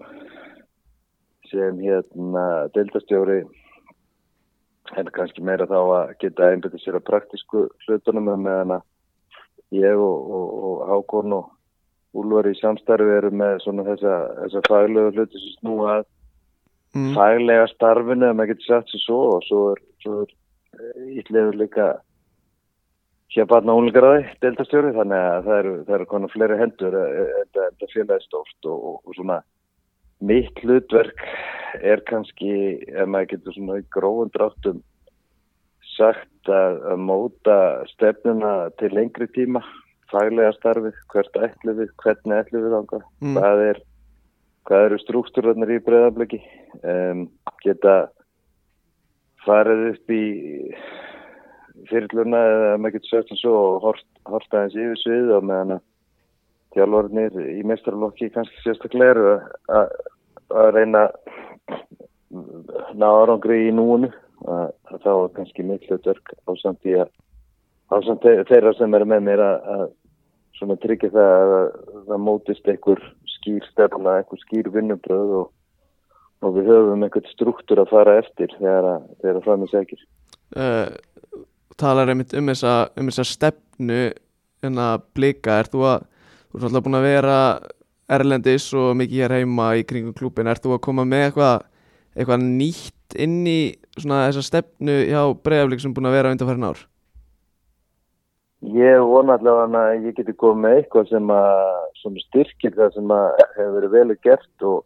Speaker 3: sem hérna deildastjóri en kannski meira þá að geta einbætið sér að praktísku hlutunum með hana ég og, Hákon og Úlvar í samstarfi eru með svona þessa, þessa faglegu hluti sem snúa að
Speaker 1: mm.
Speaker 3: faglega starfinu ef maður getur sagt sér svo og svo er, svo er ítlegur líka hér barna úlingarði deildastjóri þannig að það eru, það eru konar fleiri hendur en þetta félagi stórt og, og, og svona mitt hlutverk er kannski ef maður getur svona í grófum dráttum sagt að, að móta stefnuna til lengri tíma faglega starfið, hvert ætlu við hvernig ætlu við ánga
Speaker 1: Mm.
Speaker 3: hvað er hvað eru struktúrarnir í breyðabliki um, geta farið upp í fyrirluna eða maður getur sagt svo og hort, hort aðeins yfir svið og meðan að þjálfarnir í meistarlokki kannski sérstaklega eru að- reyna ná árangri í núinu að þá er kannski mitt hlutverk á samt í að á samt þeirra sem eru með mér að, að svona tryggja það að það mótist einhver skýr stefna, einhver skýr vinnubröð og, og við höfum einhvern struktúr að fara eftir þegar að þegar að fram í segir.
Speaker 1: uh, talar einmitt um þessa, um þessa stefnu en að blika, er þú að þú ert alltaf búin að vera erlendis og mikið hér heima í kringum klúbin er þú að koma með eitthvað eitthvað nýtt inn í svona þessa stefnu hjá breyðaflik sem búin að vera undanfærin ár
Speaker 3: Ég vona allavega að ég geti komið með eitthvað sem sem styrkir það sem hefur verið vel gert og,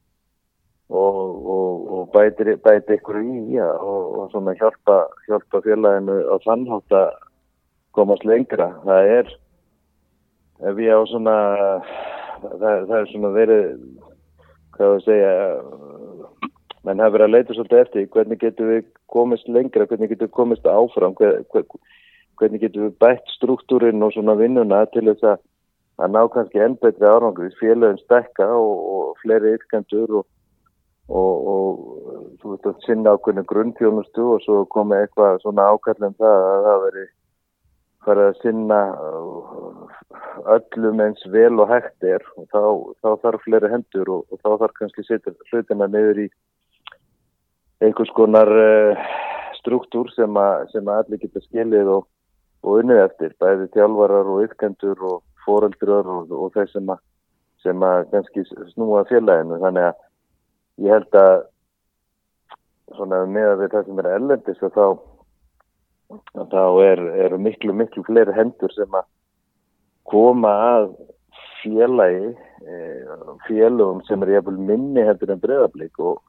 Speaker 3: og, og, og bætir ykkur í já, og, hjálpa, hjálpa félaginu á þannhátt að komast lengra. Það er, ef ég á svona, það, það er svona verið, hvað við segja, menn hafa verið að leita svolítið eftir hvernig getum við komist lengra, hvernig getum við komist áfram, hver, hver, hvernig getum við bætt struktúrin og svona vinnuna til þess að, að ná kannski enn betri árangur félagin stekka og, og fleiri yrkendur og, og, og þú veist að sinna ákveðinu grunnfjónustu og svo komið eitthvað svona ákallum það að það veri farið að sinna uh, öllum eins vel og hægt er og þá, þá þarf fleiri hendur og þá þarf kannski setja hlutina niður í einhvers konar uh, struktúr sem, sem allir geta skilið og og unnið eftir, bæði þjálfarar og yrkendur og foreldrar og, og þeir sem að, sem að kannski snúa félaginu, þannig að ég held að svona með að það sem er ellendis þá þá er, er miklu, miklu fleiri hendur sem að koma að félagi eh, félagum sem er jæfnvel minni hendur en breðablík og,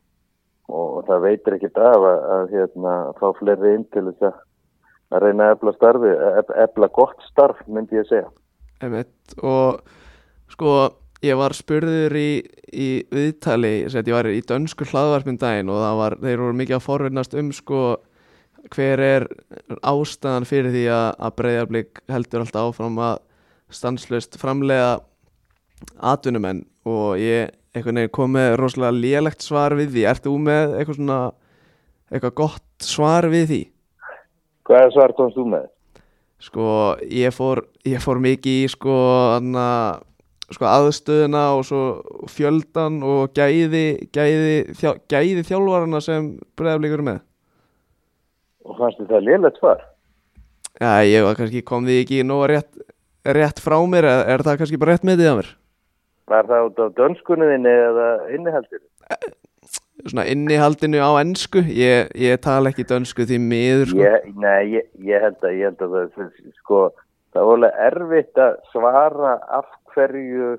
Speaker 3: og, það veitir ekkert af að, að hérna, fá fleiri inn til þess að að reyna að efla starfi, efla gott starf myndi ég segja.
Speaker 1: Einmitt. og sko ég var spurður í, í viðtali ég var í dönsku hlaðvarpum daginn og það var, þeir voru mikið að forvinnast um sko hver er ástæðan fyrir því að, að breyðarblik heldur alltaf áfram að stanslöst framlega atvinnumenn og ég einhvern veginn kom með rosalega lélegt svar við því, ert þú með eitthvað svona eitthvað gott svar við því?
Speaker 3: Hvað er svar komst þú með?
Speaker 1: Sko, ég fór, ég fór mikið í sko, sko aðstöðuna og svo fjöldan og gæði, gæði, þjá, gæði þjálfarana sem breyðafleikur með.
Speaker 3: Og fannst þið það lélegt svar?
Speaker 1: Já, ég var kannski kom því ekki nóg rétt, rétt frá mér, er, er það kannski bara rétt með því að mér?
Speaker 3: Var það út á dönskunniðinni eða innihaldir?
Speaker 1: svona innihaldinu á ennsku ég, ég tala ekki dönsku því miður sko.
Speaker 3: Ég, nei, ég, ég held að, ég held að það, sko, það er alveg erfitt að svara af hverju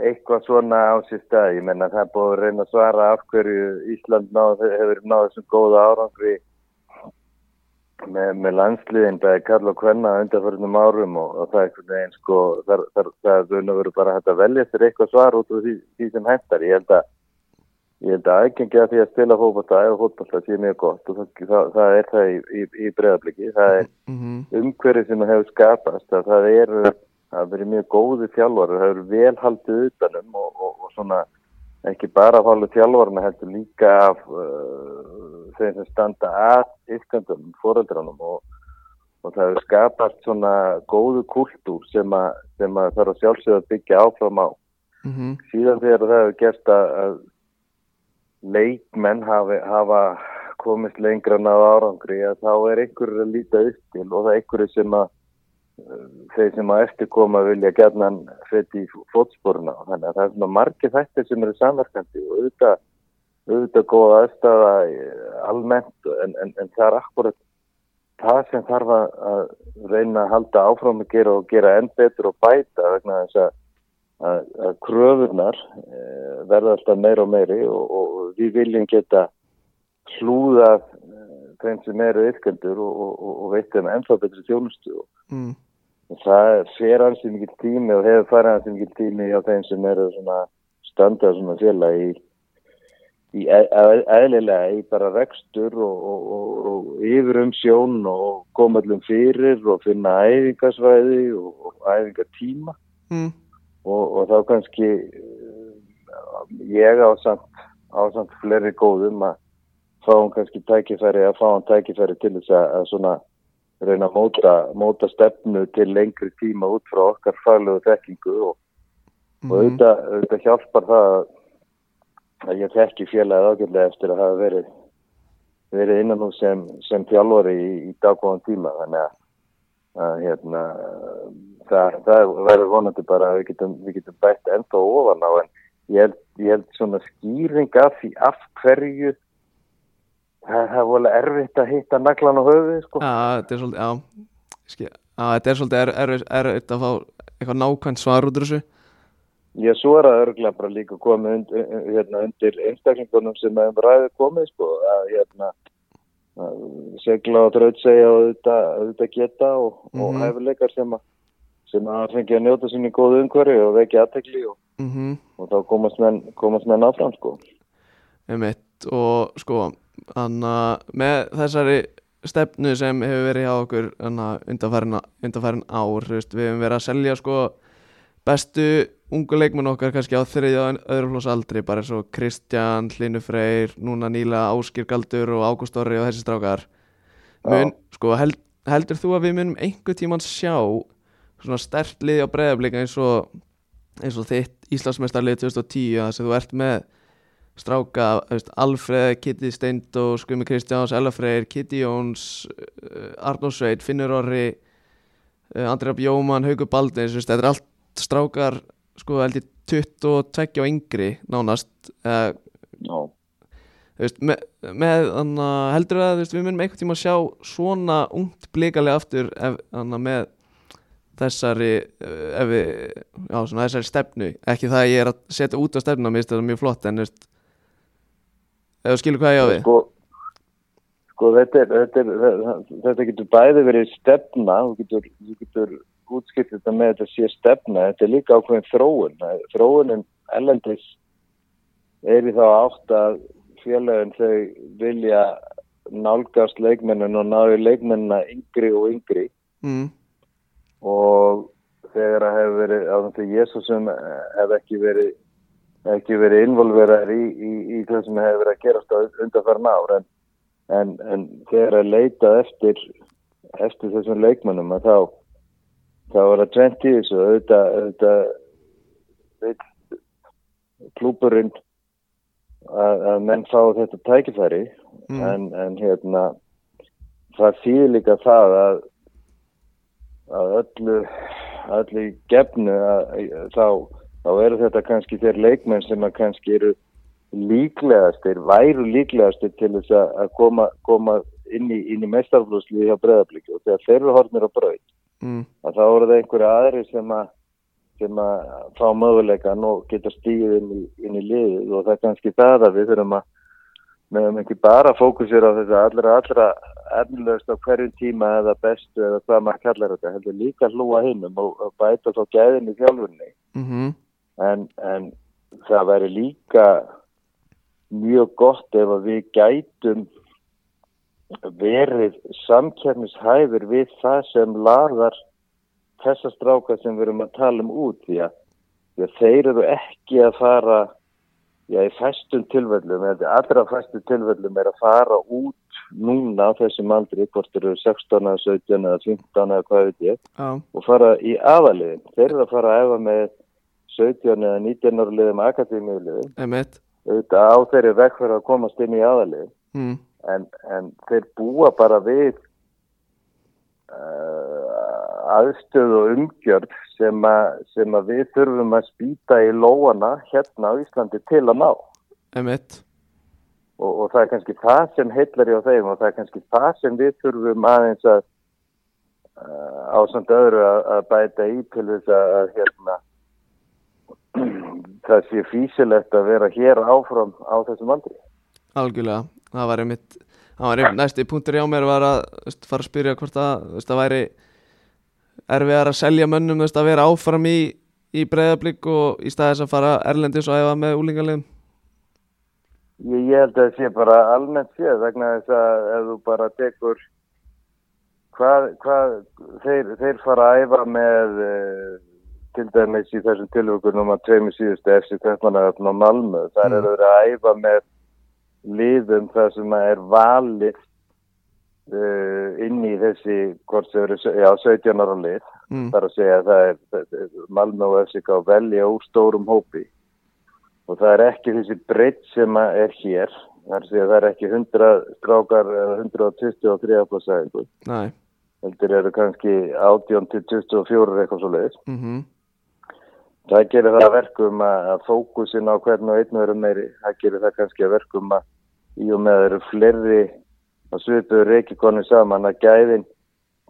Speaker 3: eitthvað svona á sér stað. Ég menna það er búið að reyna að svara af hverju Ísland náð, hefur náð þessum góða árangri með, með landsliðin, bæði kall og hvenna undanförnum árum og, og það er einhvern veginn sko, það, það, það er og veru bara hægt að velja sér eitthvað svar út af því, því sem hættar. Ég held að Ég held að aðgengi að því að spila fókbalta eða fókbalta sé mjög gott og það, það, það er það í, í, í bregðarbliki. Það er
Speaker 1: mm
Speaker 3: umhverfið sem hefur skapast að það eru að verið mjög góði þjálfar það eru vel haldið utanum og, og, og svona ekki bara af hálfu þjálfarna heldur líka af uh, þeim sem standa að yskandunum, foreldranum og, og það hefur skapast svona góðu kultúr sem að, sem að þarf að sjálfsögða byggja áfram á.
Speaker 1: -hmm.
Speaker 3: Síðan þegar það hefur gert að, leikmenn hafi, hafa komist lengra náða árangri að þá er einhverju að líta upp til og það er einhverju sem að þeir sem að eftirkoma vilja gerna fyrir í fótsporuna þannig að það er svona margir þættir sem eru samverkandi og auðvitað auðvitað góða aðstæða almennt en, en, en það er akkurat það sem þarf að reyna að halda áfram að gera og gera enn betur og bæta vegna þess að að, að kröfunar e, verða alltaf meira og meiri og, og við viljum geta hlúða þeim sem eru yrkendur og, og, og veitum ennþá betri þjónustu og
Speaker 1: mm.
Speaker 3: Það fer ansið mikið tími og hefur farið ansið mikið tími á þeim sem eru svona standað svona fjalla í, í eðlilega í bara rekstur og, og yfir um sjón og koma allum fyrir og finna æfingasvæði og æfingatíma
Speaker 1: Mm.
Speaker 3: og, og þá kannski ég á samt, á samt fleiri góðum að fá hann kannski tækifæri að fá hann tækifæri til þess að, að svona reyna að móta, móta stefnu til lengri tíma út frá okkar faglegu þekkingu og,
Speaker 1: Mhm.
Speaker 3: og auðvitað, auðvitað hjálpar það að, ég þekki félagið ágjörlega eftir að hafa verið verið innan hún sem, sem þjálfari í, í daggóðan tíma þannig að, að hérna, það, það verður vonandi bara að við getum, við getum bætt ennþá ofan á en ég held, ég held svona skýring af því af hverju það, er volið erfitt að hitta naglan á höfuði sko.
Speaker 1: Þetta er svolítið, já, já, þetta er svolítið erfitt er, er, er, að fá eitthvað nákvæmt svar út úr þessu.
Speaker 3: Ég svo er að örgla bara líka komið undir, hérna, undir einstaklingunum sem hefur ræðið komið sko að hérna að segla og draut segja og auðvitað, geta og, mm -hmm. og
Speaker 1: Mhm.
Speaker 3: hæfileikar sem að sem að fengi að njóta sín í góðu umhverju og vekja aðtekli og,
Speaker 1: Mm
Speaker 3: og þá komast menn, komast menn áfram sko.
Speaker 1: Einmitt, og sko, anna, með þessari stefnu sem hefur verið hjá okkur undanfærin, ár, veist, við hefum verið að selja sko bestu ungu leikmenn okkar kannski á þriðja og öðru flós aldri, bara eins og Kristján, Hlinu Freyr, núna nýla Áskir Galdur og Ágúst Orri og þessi strákar. Mun, sko, held, heldur þú að við munum einhver tíman sjá svona stert liði á breyðablika eins og eins og þitt Íslandsmeistarlið 2010 þar sem þú ert með stráka, veist, Alfreð, Kitty Steindó, Skumi Kristjáns, Ella Freyr, Kitty Jóns, uh, Arnór Sveit, Finnur Orri, uh, Andrea Bjóman, Haugur Baldins, veist, þetta er allt strákar, sko, held ég 22 og yngri nánast, uh,
Speaker 3: Já.
Speaker 1: þú veist, með, með anna, heldur að, veist, við munum einhvern tíma að sjá svona ungt blikalega aftur ef, anna, með þessari við, já, svona þessari stefnu ekki það að ég er að setja út á stefnuna mér finnst þetta mjög flott en veist þú skilur hvað ég á við.
Speaker 3: Sko, sko þetta, er, þetta, er, þetta getur bæði verið stefna þú getur, þú getur útskipt þetta með þetta sé stefna þetta er líka ákveðin þróun. Þróunin ellendis er í þá átt að félagin þau vilja nálgast leikmennin og náðu leikmennina yngri og yngri.
Speaker 1: Mm,
Speaker 3: og þegar það hefur verið á þannig að Jésúsum hef ekki verið ekki verið involverar í, í, í það sem hefur verið að gerast á undanfæran ár en, en, en þegar að leita eftir eftir þessum leikmannum að þá þá er það tvent í þessu. Auðvitað, auðvitað veit, klúburinn að, að menn fá þetta tækifæri
Speaker 1: mm,
Speaker 3: en, en hérna það þýðir líka það að að öllu öllu gefnu að, þá þá eru þetta kannski þeir leikmenn sem að kannski eru líklegastir, væru líklegastir til þess að koma, koma inn í, í mestarflóðsliði hjá breðabliki og þegar þeir eru horfnir á braut
Speaker 1: mm,
Speaker 3: að þá eru það einhverja aðri sem að sem að fá möguleikan og geta stíð inn í, inn í liðið. Og það er kannski það að við þurfum að við höfum ekki bara fókusir á þess að allra allra efnilegast á hverju tíma eða bestu eða hvað maður kallar þetta heldur líka hlúa hinnum og, og bæta þá gæðin í þjálfunni
Speaker 1: mhm,
Speaker 3: en, en það væri líka mjög gott ef við gætum verið samkjörnishæfur við það sem lagar þessa stráka sem við erum að tala um út því að, því að þeir eru ekki að fara já, í fæstum tilvöldum eða allra fæstum tilvöldum er að fara út núna á þessum aldri hvort eru 16 eða 17 eða 15 eða hvað veit ég
Speaker 1: já,
Speaker 3: og fara í aðaliðin. Þeir eru að fara að efa með 17 eða 19 ára liðum akademíuliðum,
Speaker 1: emitt
Speaker 3: auðvitað á þeirri vegferð að komast inn í aðaliðin
Speaker 1: mm,
Speaker 3: en, en þeir búa bara við uh, aðstöð og umgjörð sem, að, sem að við þurfum að spýta í lóana hérna á Íslandi til að ná.
Speaker 1: Emitt
Speaker 3: og, og það er kannski það sem heillar í á þeim og það er kannski það sem við þurfum aðeins að uh, á samt öðru að, að bæta í til þess að hérna það sé físilegt að vera hér áfram á þessum aldri.
Speaker 1: algjörlega, það var einmitt það var einmitt næsti punktur hjá mér var að veist, fara að spyrja hvort að veist, það væri erfiðar að selja mönnum veist, að vera áfram í, í breyðablík og í staðis að fara erlendis og æfa með úlingarlegum
Speaker 3: Ég, ég held að það sé bara almennt séð vegna þess að ef þú bara tekur hvað, hvað þeir, þeir fara að æfa með uh, til dæmis í þessum tilvökunum að tveimur síðustu FC Kaupmannahöfn og Malmö. Þar
Speaker 1: Mm.
Speaker 3: eru að æfa með liðum það sem er valið uh, inn í þessi hvort sem eru já, 17 ára lið.
Speaker 1: Mm,
Speaker 3: þar að segja að það er, það er Malmö og FCK að velja úr stórum hópi. Og það er ekki þessi breytt sem er hér. Þar að segja að það er ekki 100 strákar eða 123 plassaðingu
Speaker 1: næ,
Speaker 3: heldur eru kannski 18 til 24 eitthvað svo leiðis
Speaker 1: mhm
Speaker 3: það gerir það að verkum að, að fókusin á hvern og einn veru meiri það gerir það kannski að verkum að í og með eru fleiri að svipuður reiki konu saman að gæðin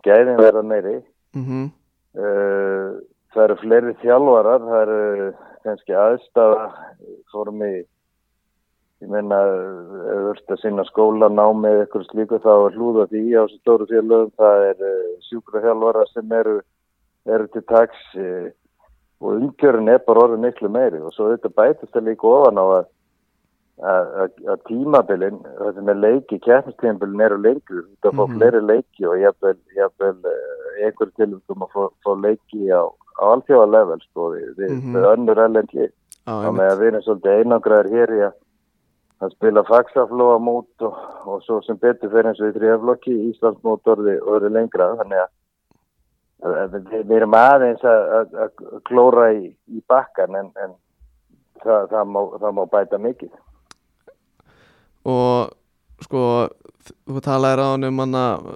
Speaker 3: gæðin verða meiri.
Speaker 1: Mhm,
Speaker 3: Uh, það eru fleiri þjálfarar, það eru kannski aðstafa formi, ég meina, ef þú ert að sinna skólanámi eða eitthvað slíku þá er hlúða því á þessu stóru félögum, það er uh, sjúkraþjálfarar sem eru, eru til taks uh, og umgjörun er bara orðið miklu meiri. Og svo þetta bætast það líka ofan á að að, að, tímabilin, sem er leiki, kæfnistímabilin eru lengur, þetta fá
Speaker 1: Mhm.
Speaker 3: fleiri leiki og jafnvel, jafnvel uh, einhverjum tilvægum að fá, leiki á, á alþjóða level sko, við, við,
Speaker 1: Mhm.
Speaker 3: við önnur ellendli
Speaker 1: já,
Speaker 3: og með að við erum svolítið einangraðir hér í að, að spila faxaflóa mót og, og svo sem betur fyrir eins og í þrjaflokki Íslandsmót orði, orði lengra. Þannig að við, við erum aðeins að, klóra í, í bakkan en, en það, það, má, það má bæta mikið.
Speaker 1: Og sko þú talaðir á hann um hann að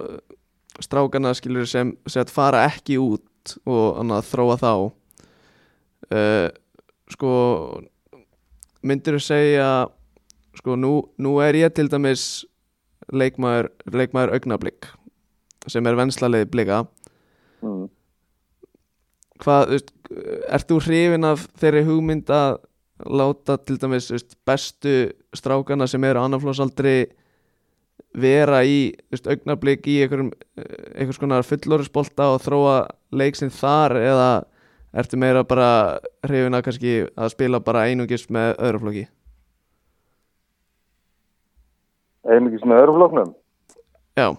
Speaker 1: strákana skilur sem set fara ekki út og hann að þróa þá. Uh, sko myndir þú segja sko nú, nú er ég til dæmis leikmaður, leikmaður augnablík sem er venslaleið blika
Speaker 3: mm.
Speaker 1: hvað, þú veist, ert þú hrifin af þeirri hugmynd að láta til dæmis veist, bestu strákana sem eru annarflósaldri vera í veist, augnablik í einhverjum einhvers konar fullorðsbolta og þróa leiksinn þar eða ertu meira bara hrifin að kannski að spila bara einungis með öðru flokki?
Speaker 3: Einmikið með örfloknum
Speaker 1: Já,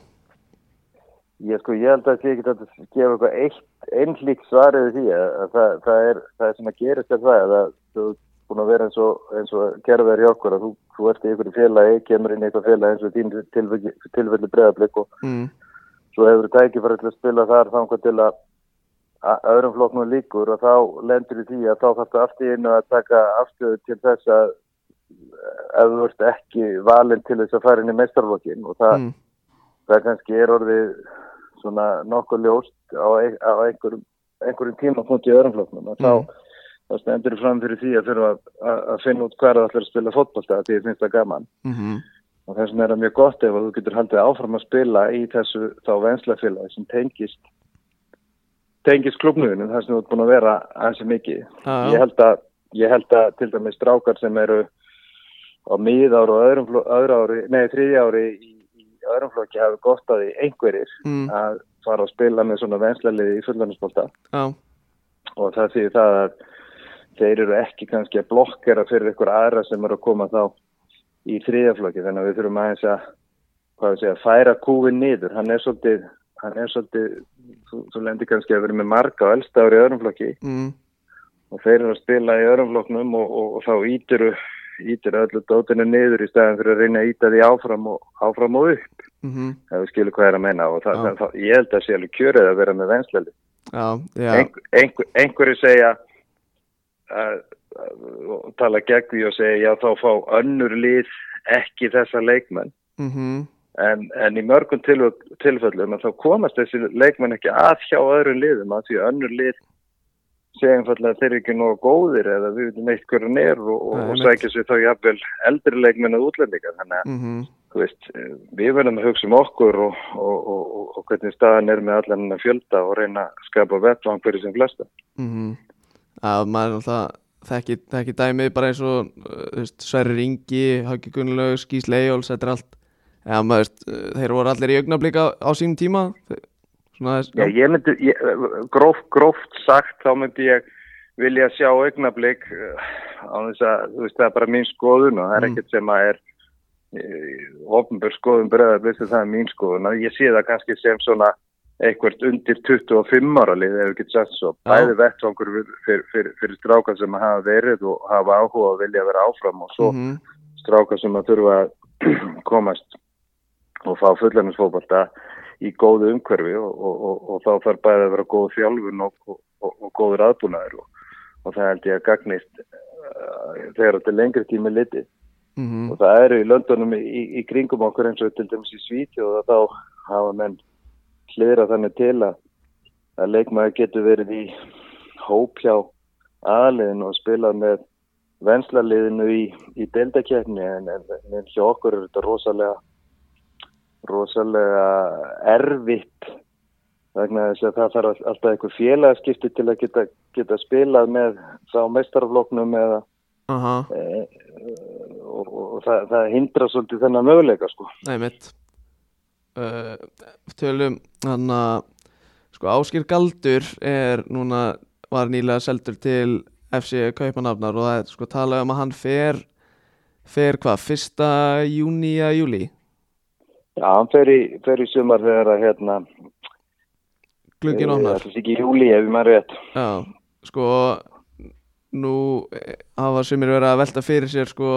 Speaker 3: ég sko ég held að ég get að gefa eitthvað eitt einlík svarið því að, að það, það, er, það er sem að gerist er það að þú ert búin að vera eins og, og gerðar hjá okkur að þú, þú ert í einhverju félagi, kemur inn í eitthvað félagi eins og þín tilfelli, tilfelli breðablik og
Speaker 1: mm,
Speaker 3: svo hefur þú tækifæri til að spila þar þangar til að öðrum flokknum líkur og þá lendur í því að þá þarfst aftur inn að taka afstöðu til þess að ef þú ert ekki valinn til þess að fara inn í meistarflokkin og það,
Speaker 1: mm,
Speaker 3: það kannski er orðið svona nokkuð ljóst á, ein- á einhverjum, einhverjum tímapunkt í öðrum flokknum og þá,
Speaker 1: Mm.
Speaker 3: þá stendur fram fyrir því að þurfa að, finna út hvað það ætlar að spila fótbolta því ég finnst það gaman.
Speaker 1: Mhm,
Speaker 3: og þess vegna er það mjög gott ef þú getur haldið áfram að spila í þessu þá venslafélagi sem tengist tengist klubnuðinu þar sem þú ert búin að vera ansi mikið.
Speaker 1: Já,
Speaker 3: ég held að, ég held að til dæmis strákar sem eru á miðár og öðru ári, nei þriðja ári í, í öðrum flokki hafi gott að því einhverjir
Speaker 1: mm,
Speaker 3: að fara að spila með svona venslaliði í fullanisbólta
Speaker 1: já,
Speaker 3: og það þýðir það að þeir eru ekki kannski að blokkera fyrir ykkur aðra sem eru að koma þá í þriðjaflokki þannig að við þurfum aðeins að segja, færa kúfin niður. Hann er svolítið, hann er svolítið þú, þú lendir kannski að vera með marga og elsta ári í öðrum flokki.
Speaker 1: Mm,
Speaker 3: og þeir eru að spila í öðrum flokknum og, og, og þá ítiru ítiru öllu dótinu niður í staðin fyrir að reyna að íta því áfram og, áfram og upp
Speaker 1: mhm,
Speaker 3: ef við skilum hvað er að meina. Og það, það, það, ég held að sé alveg kjörið að vera með
Speaker 1: já,
Speaker 3: Einhver, einhver, einhverju segja að, að, og tala gegn því og segja já þá fá önnur lið ekki þessa leikmenn.
Speaker 1: Mhm,
Speaker 3: en, en í mörgum til, tilfellum að þá komast þessi leikmenn ekki að hjá öðrum liðum að því að önnur lið segja einfallega að þeir eru ekki nógu góðir eða við veitum eitt hverju er og, og, og sækja sér þá jafnvel eldri leikmenn að útlendinga þannig að
Speaker 1: mhm,
Speaker 3: þú veist, við verðum að hugsa um okkur og, og, og, og, og hvernig staðan er með allan hennar fjölda og reyna að skapa vettvang fyrir sem flesta.
Speaker 1: mhm. Að maður alltaf þekki, þekki dæmi bara eins og uh, þú veist, Sverrir Ingi, Hauki Gunnlaug, Skís Leijóls þetta er allt ja, maður, þeir voru allir í augnablika á sínum tíma. Þe- svona þess
Speaker 3: Já, ég myndi, ég, gróft, gróft sagt, þá myndi ég vilja sjá augnablik eh, á þess að, þú veist, það er bara mín skoðun og það er
Speaker 1: Mm.
Speaker 3: ekkert sem að er ofnbjörn skoðun breðar, veistu það er mín skoðun. Og ég sé það kannski sem svona eitthvað undir 25 ára lið, ef við getum sagt svo, bæði vettvangur fyrir, fyrir, fyrir, strákar sem hafa verið og hafa áhuga að vilja vera áfram og svo
Speaker 1: mhm,
Speaker 3: strákar sem að þurfa að komast og fá fullaninsfóbalta í góðu umhverfi og, og, og, og þá þarf bæði að vera góð þjálfun og, og, og góður aðbúnaður og það held ég að gagnist uh, þegar þetta er lengri tími liti
Speaker 1: mhm,
Speaker 3: og það eru í löndunum í, í, kringum okkur eins og til dæmis í Svíti og þá hafa menn hlýra þannig til að, að leikmaður getur verið í hóp hjá aðliðin og spilað með venslaliðinu í, í deildakefni en, en, en hjá okkur er þetta rosalega rosalega erfitt vegna þess að það þarf alltaf einhver félagaskipti til að geta, geta spilað með þá meistarafloknum eða
Speaker 1: aha,
Speaker 3: e, og, og, og það, það hindra svolítið þennan möguleika sko.
Speaker 1: nei mitt uh, tölum hann að sko Áskir Galdur er núna var nýlega seldur til FC Kaupanafnar og það er sko talað um að hann fer fer hvað, fyrsta júni að júli
Speaker 3: Já, hann fer í, fer í sumar þegar að hérna
Speaker 1: glugginn
Speaker 3: eh,
Speaker 1: opnar
Speaker 3: ætli sé ekki í júli ef maður rétt
Speaker 1: Já, sko nú eh, hafa sumir verið að velta fyrir sér sko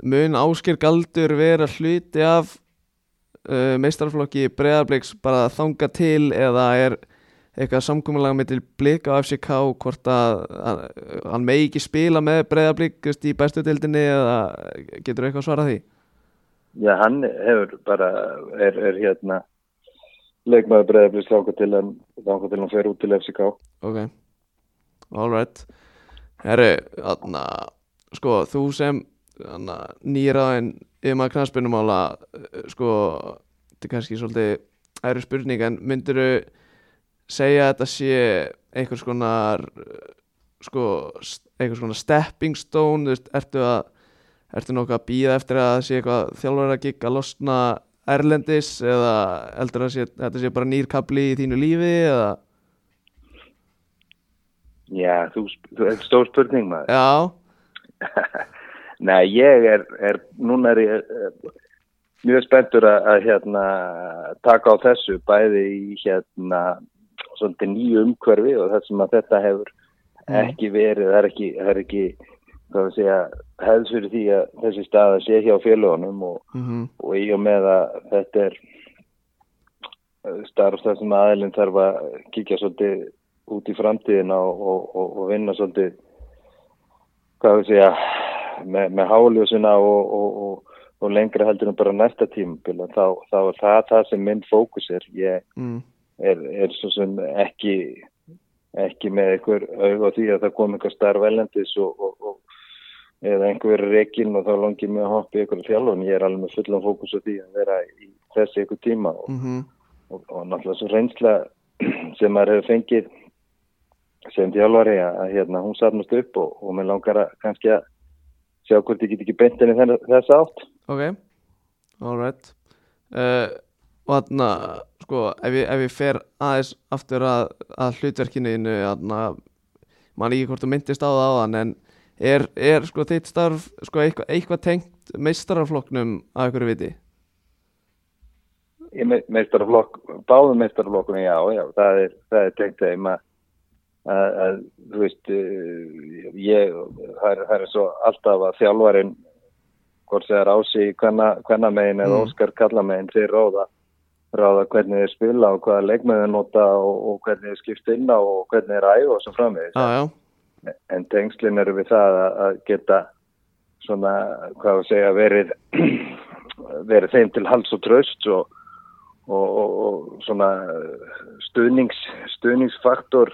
Speaker 1: mun Ásker Galdur vera hluti af uh, meistarflokki breyðarbliks bara að þanga til eða er eitthvað samkominlega með til blika á FCK hvort að, að hann megi ekki spila með breyðarblik í bestu deildinni eða getur eitthvað svarað því?
Speaker 3: Já, hann hefur bara er, er hérna leikmaður breyðablið sláka til hann sláka til hann fer út til FCK
Speaker 1: Ok, alright Herri, þarna sko, þú sem nýraðin yfir knaspunumála sko, þetta er kannski svolítið æru spurning en myndirðu segja að þetta sé einhvers konar sko, einhvers konar stepping stone, þú veist, ertu að ertu nokkuð að býða eftir að það sé eitthvað þjálfur að losna erlendis eða heldur að sé, þetta sé bara nýr kapli í þínu lífi eða?
Speaker 3: Já, þú, þú er stór spurning maður.
Speaker 1: Já,
Speaker 3: Nei, ég er, er núna er ég eh, mjög spenntur að, að hérna taka á þessu bæði í hérna svolítið nýju umhverfi og það sem að þetta hefur
Speaker 1: Mhm.
Speaker 3: ekki verið, það er ekki, það er ekki hefðs fyrir því að þessi staða sé hjá félagunum og,
Speaker 1: mhm,
Speaker 3: og í og með að þetta er eh, starf það sem aðeilin þarf að kíkja svolítið út í framtíðina og, og, og, vinna svolítið hvað við segja með, með háljósina og, og, lengra heldur en bara næsta tímabil. Þá, þá er það það sem minn fókus er. Ég
Speaker 1: mm,
Speaker 3: er, er svo sem ekki ekki með einhver aug á því að það kom einhver starf velendis og, og, og eða einhver rekin og þá langið mig að hoppa í einhverju þjálfun. Ég er alveg með fullan fókus á því að vera í þessi einhver tíma og,
Speaker 1: mm
Speaker 3: og, og náttúrulega svo reynsla sem maður hefur fengið sem þjálfari að, hérna, hún satnast upp og, og mér langar að kannski að sjá hvort ég get ekki beint henni þenn- þessa átt.
Speaker 1: Ok, alright uh, Og þarna, sko, ef ég, ef ég fer aðeins aftur að, að hlutverkinu þínu, þarna Man ekki hvort þú myndist á það áðan En er, er sko þitt starf sko, eitthvað, eitthvað tengt meistaraflokknum að einhverju viti?
Speaker 3: Í me- meistaraflokk, báðum meistaraflokkunum, já, já, það er, það er tengt þeim að, að, að, þú veist, uh, ég, það er, svo alltaf að þjálfarin, hvort það er ási hvenna megin eða
Speaker 1: Mm.
Speaker 3: Óskar kalla megin, þeir ráða, ráða hvernig þeir spila og hvaða leikmöðu nota og, og hvernig þeir skipta inn á og hvernig þeir æfa og svo framvegis.
Speaker 1: Já,
Speaker 3: En tengslinn eru við það að, að geta svona, hvað að segja, verið, verið þeim til hals og tröst og, og, og, og svona stuðnings, stuðningsfaktor.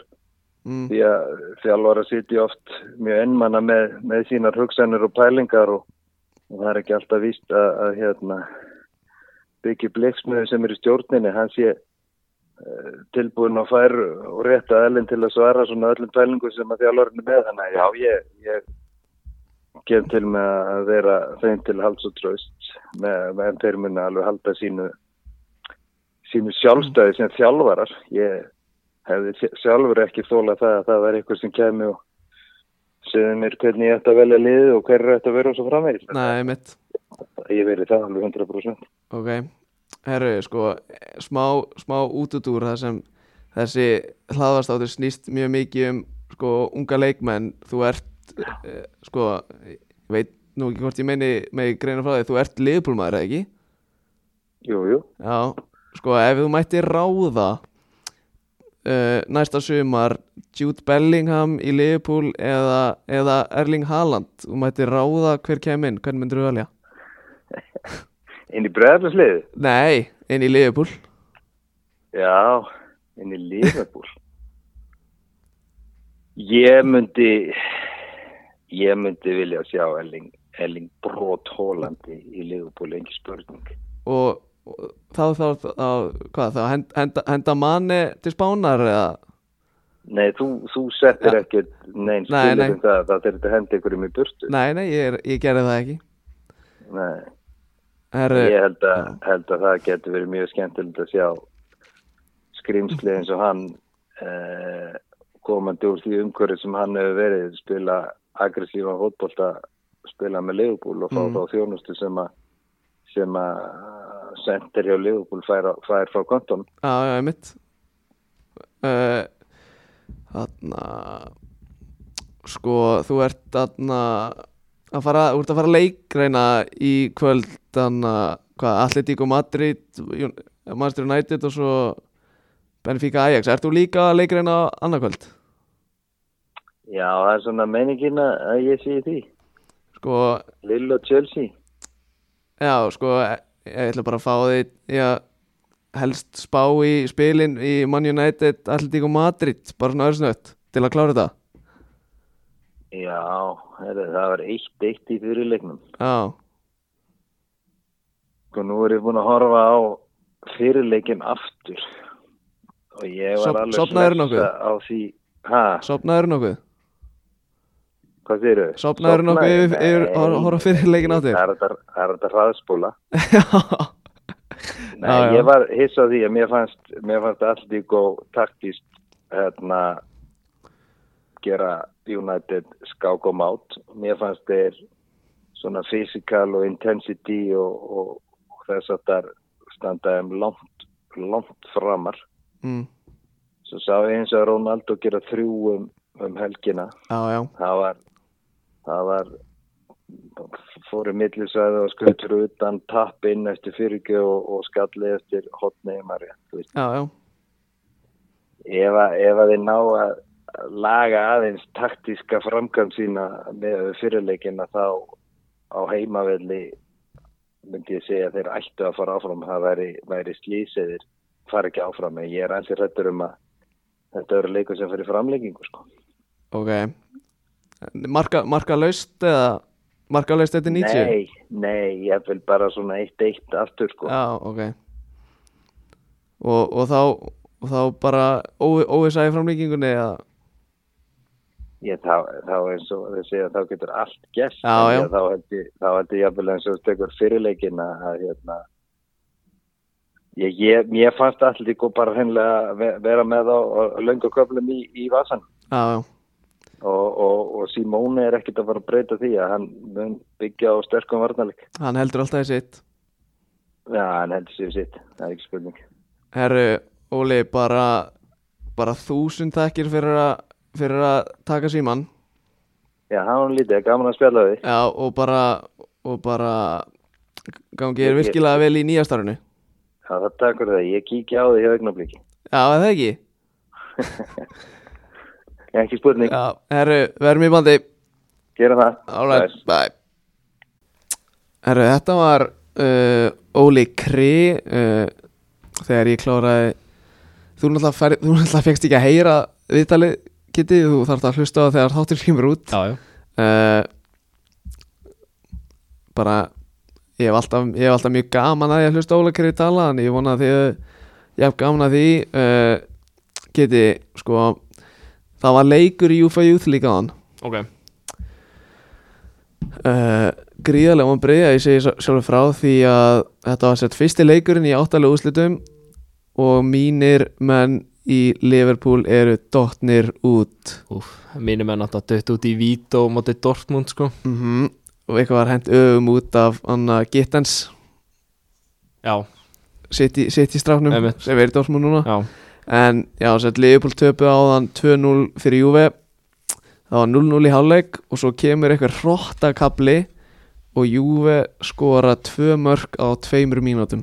Speaker 1: Mm,
Speaker 3: því að þjálfara sitja oft mjög ennmanna með, með sínar hugsanir og pælingar og, og það er ekki alltaf víst að, að hérna, byggja bleiksmiður sem er í stjórninni, hann sé tilbúin að fær og rétt að ellin til að svara svona öllum pælingum sem að þjálfarinn er með þannig að já, ég, ég kem til með að vera þeim til hals og tröst með, með þeir muni alveg halda sínu sínu sjálfstæði sem þjálfarar. Ég hefði sj- sjálfur ekki þóla það að það væri eitthvað sem kemi og segði mér hvernig ég ætti að velja liðið og hver er ætti að vera og svo
Speaker 1: mitt
Speaker 3: ég verið það alveg 100%
Speaker 1: Ok, herru, sko, smá, smá útudúr það sem þessi hlaðvastáttur snýst mjög mikið um, sko, unga leikmenn, þú ert, eh, sko, ég veit nú ekki hvort ég meini með greina frá því, þú ert liðbúlmaður, eða ekki?
Speaker 3: Jú, jú,
Speaker 1: Já, sko, ef þú mætti ráða uh, næsta sumar Jude Bellingham í Liverpool eða, eða Erling Haaland, þú mætti ráða hver kem inn, hvern myndir þú velja?
Speaker 3: Inn í bregðarslið
Speaker 1: Nei, inn í Liverpool.
Speaker 3: Já, inn í Liverpool. Ég myndi ég myndi vilja sjá Elling, Elling Brot Hólandi í Liverpool, engi spurning.
Speaker 1: Og, og þá þá, þá hvað, þá henda, henda, manni til spánar eða?
Speaker 3: Nei, þú, þú settir
Speaker 1: Ja.
Speaker 3: ekkert neins
Speaker 1: Nei, nei.
Speaker 3: um það að það er þetta hendi einhverjum í burtu.
Speaker 1: nei, nei, ég, ég gerði það ekki.
Speaker 3: Nei,
Speaker 1: Herru,
Speaker 3: ég held að, held að það getur verið mjög skemmtilegt að sjá skrýmsli eins og hann eh, komandi úr því umhverju sem hann hefur verið spila aggressífa fótbolta spila með Liverpool og fá
Speaker 1: Mm.
Speaker 3: þá þjónustu sem að sem að sendir hjá Liverpool fær, fær frá konton.
Speaker 1: já, já, mitt uh, þarna sko, þú ert þarna að fara, þú ert að fara að leikreina í kvöld hvað, Atletico Madrid Manchester United og svo Benfica Ajax, ert þú líka að leikreina annað kvöld?
Speaker 3: Já, það er svona meiningin að ég sé því.
Speaker 1: Sko,
Speaker 3: Lilla Chelsea.
Speaker 1: Já, sko, ég ég ætla bara að fá þig í að helst spá í spilin í Man United, Atletico Madrid, bara svona öðrsnött til að klára þetta.
Speaker 3: Já, það var eitt eitt í fyrirleiknum.
Speaker 1: Já,
Speaker 3: Sko nú er ég búin að horfa á fyrirleikin aftur og ég var
Speaker 1: Sof-
Speaker 3: alveg
Speaker 1: nokkuð?
Speaker 3: á því,
Speaker 1: sopnaður nokkuð?
Speaker 3: hvað þýr þau?
Speaker 1: Sofnaðirðu nokkuð yfir- hor- horfa á fyrirleikinn aftur?
Speaker 3: Það er þetta-.
Speaker 1: Já,
Speaker 3: Nei,
Speaker 1: Já, já.
Speaker 3: ég var hissa á því að mér fannst, mér fannst allir góð taktist hérna gera United skák og mát. Mér fannst þeir svona physical og intensity og, og þess að það standa um langt, langt framar.
Speaker 1: mm,
Speaker 3: Svo sá ég eins og Ronaldo gera þrjú um, um helgina.
Speaker 1: já, já,
Speaker 3: Það var, það var, fóru millisvæði og skutur utan tapp inn eftir fyrirgjöf og, og skalli eftir hotni
Speaker 1: já,
Speaker 3: Ef, að- ef að þið ná að laga aðeins taktíska framkvæm sína með fyrirleikina þá á heimavelli myndi ég segja að þeir ættu að fara áfram það væri, væri slíseðir fara ekki áfram en ég er allir rættur um að þetta verður leikur sem fyrir framleggingu sko.
Speaker 1: Ok Marka, marka laust eða Marka laust þetta 90?
Speaker 3: Nei, nei, ég vil bara svona 1-1 aftur sko.
Speaker 1: Já, ok Og, og þá og þá bara óvisa í framlíkingunni eða
Speaker 3: Ég, þá, þá eins og þau segja þá getur allt
Speaker 1: já.
Speaker 3: þá held ég, ég jafnvel eins og stekur fyrirleikin að hérna ég, ég, ég fannst allir líka bara hennilega ve- vera með á, á löngu köflum í, í vasan
Speaker 1: Já, já,
Speaker 3: og, og, og Simone er ekkert að fara að breyta því að hann byggja á sterkum varnarleik.
Speaker 1: Hann heldur alltaf í sitt.
Speaker 3: Já, hann heldur sér sitt, það er ekki spurning.
Speaker 1: Herru, Óli, bara bara þúsund takkir fyrir að fyrir að taka síman
Speaker 3: Já, hann var lítið, gaman að spjalla við
Speaker 1: Já, og bara og bara gangi er virkilega vel í nýjastarinu
Speaker 3: Já, það takur það, ég kíkja á því hjá augnabliki
Speaker 1: Já, er það ekki?
Speaker 3: Ekki spurning,
Speaker 1: Já, herru, verðum í bandi.
Speaker 3: Gera það.
Speaker 1: Alright, bye. Herru, þetta var uh, Óli Kri uh, þegar ég kláraði þú náttúrulega, náttúrulega fegst ekki að heyra viðtalið Kitty, þú þarf að hlusta á þegar þáttur kemur út.
Speaker 2: Já, já.
Speaker 1: Uh, bara ég hef alltaf, ég hef alltaf mjög gaman að ég hlusta Óla Kri tala en ég vona að þið ég hef gaman að því uh, Kitty, sko það var leikur í UFA Youth líka á hann
Speaker 2: Ok.
Speaker 1: Uh, gríðarlega vonbrið að ég segi sjá- sjálfur frá því að þetta var sett fyrsti leikurinn í áttalega úrslitum og mínir menn í Liverpool eru dottnir út.
Speaker 2: Mínum er náttúrulega dött út í Vító mótið Dortmund sko.
Speaker 1: Mm og eitthvað var hent öfum út af Anna Gittens.
Speaker 2: Já,
Speaker 1: sitt í, stráknum
Speaker 2: Einmitt.
Speaker 1: sem er í Dortmund núna.
Speaker 2: Já,
Speaker 1: en já, sett Liverpool töpu á þann 2-0 fyrir Juve. Það var 0-0 í hálfleik og svo kemur eitthvað hróttakabli og Juve skora tvö mörg á tveimur mínútum.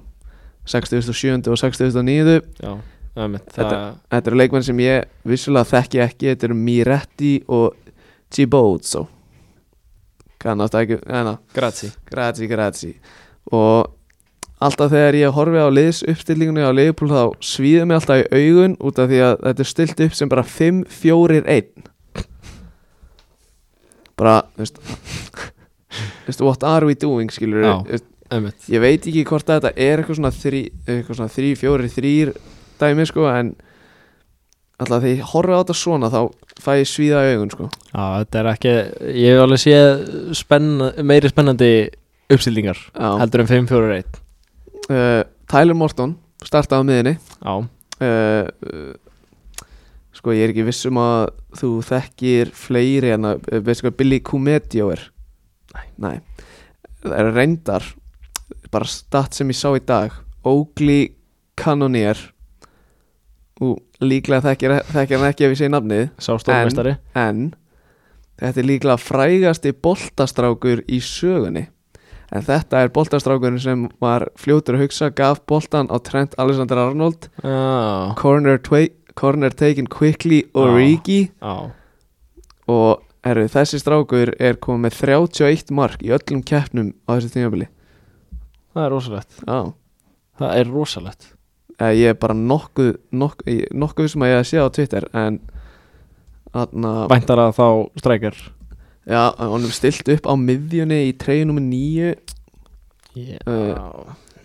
Speaker 1: 67. og 69.
Speaker 2: já Æmitt,
Speaker 1: Þetta-
Speaker 2: það,
Speaker 1: Þetta eru leikmenn sem ég vissulega þekki ekki. Þetta eru Miretti og Gibozzo Kannast ekki
Speaker 2: Grazi
Speaker 1: grazie, grazie Og alltaf þegar ég horfi á liðs uppstillingunni á Leifupúl þá svíður mig alltaf í augun út af því að þetta er stilt upp sem bara 5, 4, 1 bara, þú veist what are we doing, skilur
Speaker 2: Já.
Speaker 1: Ég veit ekki hvort þetta er eitthvað svona 3, eitthvað svona 3, 4, 3 dæmi, sko, en alltaf ég horfi á þetta svona þá fæ ég svíða augun, sko.
Speaker 2: Já, þetta er ekki Ég hef alveg séð spenn, meiri spennandi uppstillingar
Speaker 1: Já.
Speaker 2: heldur en 5-4-1
Speaker 1: uh, Tyler Morton startaði á miðinni
Speaker 2: Já,
Speaker 1: uh, uh, sko ég er ekki viss um að þú þekkir fleiri en að veistu hvað Billy Cumedio er?
Speaker 2: Nei.
Speaker 1: Nei. Það er reyndar bara stat sem ég sá í dag. Oakley Cannoneer og líklega þekkir, þekkir hann ekki ef ég segi nafnið.
Speaker 2: Stórmestari
Speaker 1: en þetta er líklega frægasti boltastrákur í sögunni. En þetta er boltastrákurinn sem var fljótur að hugsa gaf boltan á Trent Alexander-Arnold
Speaker 2: Já,
Speaker 1: corner, corner taken quickly Origi.
Speaker 2: Já.
Speaker 1: Og herru, þessi strákur er komið með 31 mark í öllum keppnum á þessu tímabili.
Speaker 2: Það er rosalegt. Það er rosalegt
Speaker 1: ég er bara nokkuð nokkuð, ég- nokkuð sem að ég sé á Twitter en
Speaker 2: Væntar að þá strækjar
Speaker 1: já, hann er stilt upp á miðjunni í treyju nummer 9
Speaker 2: Já.